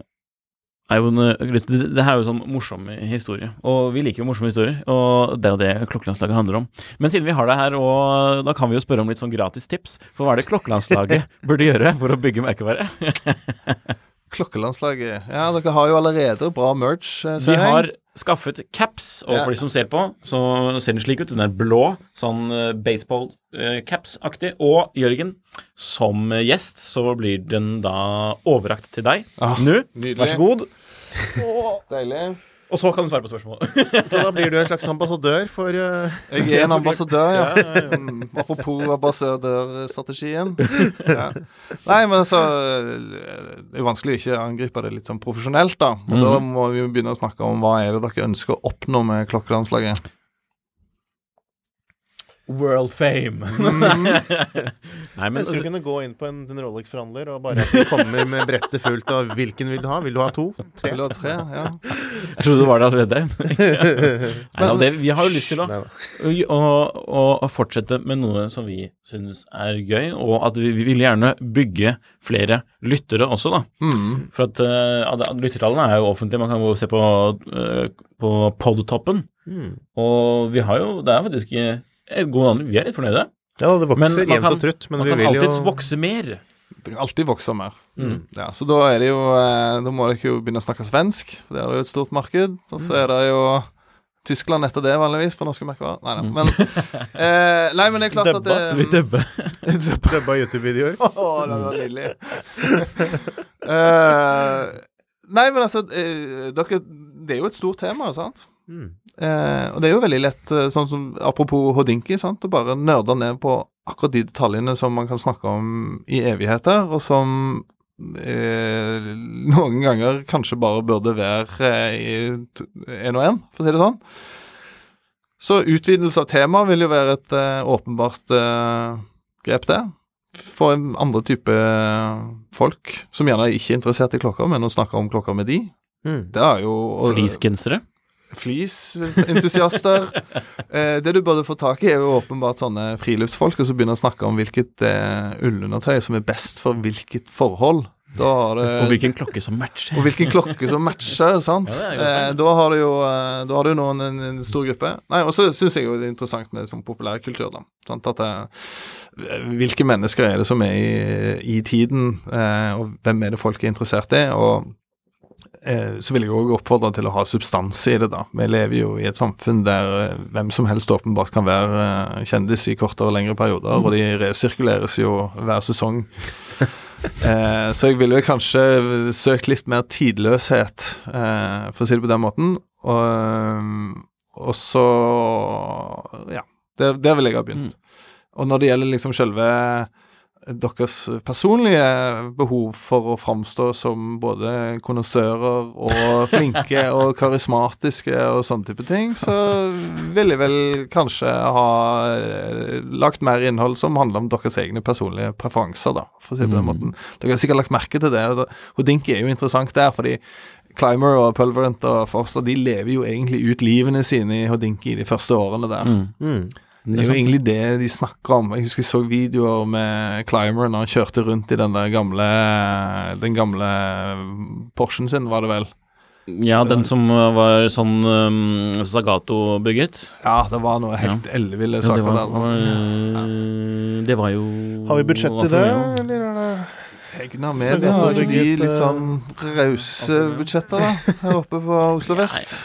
jo en, det, det her er jo en sånn morsom historie, og vi liker jo morsomme historier. Og det er jo det klokkelandslaget handler om. Men siden vi har deg her, og da kan vi jo spørre om litt sånn gratis tips. For hva er det klokkelandslaget *laughs* burde gjøre for å bygge merkevare? *laughs* Klokkelandslaget Ja, dere har jo allerede bra merch, eh, Vi har skaffet caps, og Ja. for de som ser på, så ser den slik ut. Den er blå, sånn eh, baseball-caps-aktig. Og Jørgen, som eh, gjest, så blir den da overrakt til deg Ah, nå. nydelig. Vær så god. Deilig. Og så kan du svare på spørsmål. *laughs* Så da blir du en slags ambassadør for uh, Jeg er en ambassadør, ja. Mm, Apropos ambassadørstrategien. Ja. Nei, men altså Det er vanskelig å ikke angripe det litt sånn profesjonelt, da. Og da må vi begynne å snakke om hva er det dere ønsker å oppnå med klokkelandslaget. World fame. *laughs* Nei, men Jeg skulle altså, kunne gå inn på en, en Rolex-forhandler og bare komme kommer med brettet fullt av hvilken vil du ha? Vil du ha to? Tre? Vil du ha tre? Ja. jeg trodde du var der allerede. *laughs* Nei, da, det, vi har jo lyst til å, å, å, å fortsette med noe som vi synes er gøy, og at vi, vi vil gjerne bygge flere lyttere også, da. Mm. For at uh, lyttertallene er jo offentlige, man kan jo se på, uh, på podtoppen. Mm. Og vi har jo, det er faktisk eh, vi er litt fornøyde. Ja, det vokser man jevnt og trutt, men Man kan vil alltids vokse mer. Det kan alltid vokse mer. Mm. Ja, så da er det jo eh, Da må dere jo begynne å snakke svensk, for det er jo et stort marked. Og så er det jo Tyskland etter det, vanligvis, for norske merkevarer. Nei nei, Men, *laughs* eh, nei, men det er klart at det Vi dubber. *laughs* dubba YouTube-videoer. Å, det var nydelig. uh, *laughs* nei, men altså dere, Det er jo et stort tema, sant? Mm. Eh, og det er jo veldig lett, eh, sånn som apropos Hodinki, sant, å bare nerde ned på akkurat de detaljene som man kan snakke om i evigheter, og som eh, noen ganger kanskje bare burde være eh, én og én, for å si det sånn. Så utvidelse av tema vil jo være et eh, åpenbart eh, grep, det. For en andre type folk som gjerne ikke er interessert i klokker, men å snakke om klokker med de. Mm. Det er jo Fleecegensere. Fleece-entusiaster. *laughs* eh, det du burde få tak i, er jo åpenbart sånne friluftsfolk, og så begynne å snakke om hvilket eh, ullundertøy som er best for hvilket forhold. Det Og hvilken klokke som matcher. og hvilken klokke som matcher, *laughs* sant. Ja, eh, da har du jo eh, Da har du nå en, en, stor gruppe. Nei, og så syns jeg jo det er interessant med sånn populærkultur, da. Sant? At eh, hvilke mennesker er det som er i, i tiden, eh, og hvem er det folk er interessert i? Og så vil jeg òg oppfordre til å ha substans i det, da. Vi lever jo i et samfunn der eh, hvem som helst åpenbart kan være eh, kjendis i kortere og lengre perioder, og de resirkuleres jo hver sesong. *laughs* Eh, så jeg ville kanskje søkt litt mer tidløshet, eh, for å si det på den måten. Og, og så Ja. Der, der vil jeg ha begynt. Og når det gjelder liksom selve deres personlige behov for å framstå som både konnoissører og flinke *laughs* og karismatiske og sånne type ting, så vil jeg vel kanskje ha eh, lagt mer innhold som handler om deres egne personlige preferanser, da, for å si det på den måten. Dere har sikkert lagt merke til det. Hodinki er jo interessant der, fordi Climber og Pulverent og Forster de lever jo egentlig ut livene sine i Hodinki de første årene der. Mm. Det er jo egentlig det de snakker om. Jeg husker jeg så videoer med Climber når han kjørte rundt i den der gamle Den gamle Porschen sin, var det vel. Ja, den som var sånn um, Zagato-bygget. Ja, det var noe helt elleville Ja, det, var, der. Ja. det var jo Har vi budsjett til det, eller er det Egna med det, har ikke de litt eh, sånn rause budsjetter da, her oppe på Oslo *laughs* vest.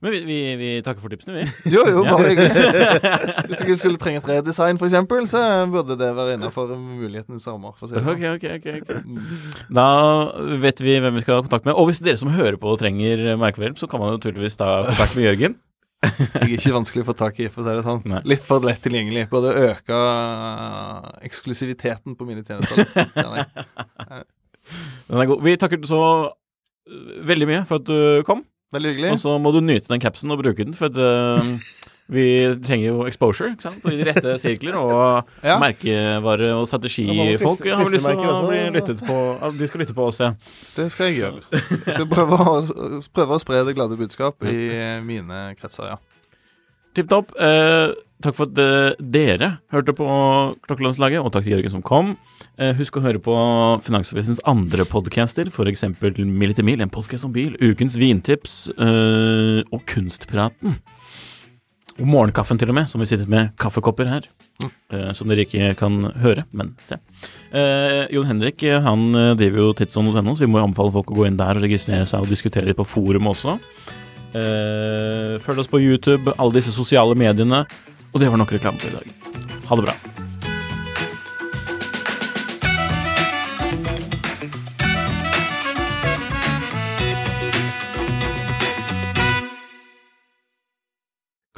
Men vi, vi, vi takker for tipsene, vi. *laughs* Jo, jo, bare hyggelig. *laughs* Hvis du ikke skulle trenge et redesign, eksempel, så burde det være innenfor mulighetens rammer. Si det Ok, okay, ok, ok, ok. Da vet vi hvem vi skal ha kontakt med. Og hvis dere som hører på trenger merkevehjelp, så kan man naturligvis ta kontakt med Jørgen. Jeg er ikke vanskelig å få tak i, for å si det sånn. Nei. Litt for lett tilgjengelig. Burde øke uh, eksklusiviteten på mine tjenester. *laughs* Den er god. Vi takker så øh, veldig mye for at du kom. Veldig hyggelig. Og så må du nyte den capsen og bruke den, for at uh, vi trenger jo exposure ikke sant? i de rette sirkler. Og *laughs* Ja. merkevare- og Ja, strategifolk man har vi lyst til å bli lyttet på. De skal lytte på oss, ja. Det skal jeg gjøre. *laughs* Jeg skal prøve å, prøve å spre det glade budskap i mine kretser, ja. Tipp topp. Eh, takk for at eh, dere hørte på Klokkelandslaget, og takk til Jørgen som kom. Eh, husk å høre på Finansavisens andre podcaster, f.eks. Mil etter mil, en podkast om bil, Ukens vintips øh, og Kunstpraten. Og morgenkaffen, til og med, som vi sitter med kaffekopper her. eh, som dere ikke kan høre, men se. Eh, Jon Henrik han driver jo tidsånd.no, så vi må jo anbefale folk å gå inn der og registrere seg og diskutere litt på forum også. Eh, følg oss på YouTube, alle disse sosiale mediene. Og det var nok reklame for i dag. Ha det bra.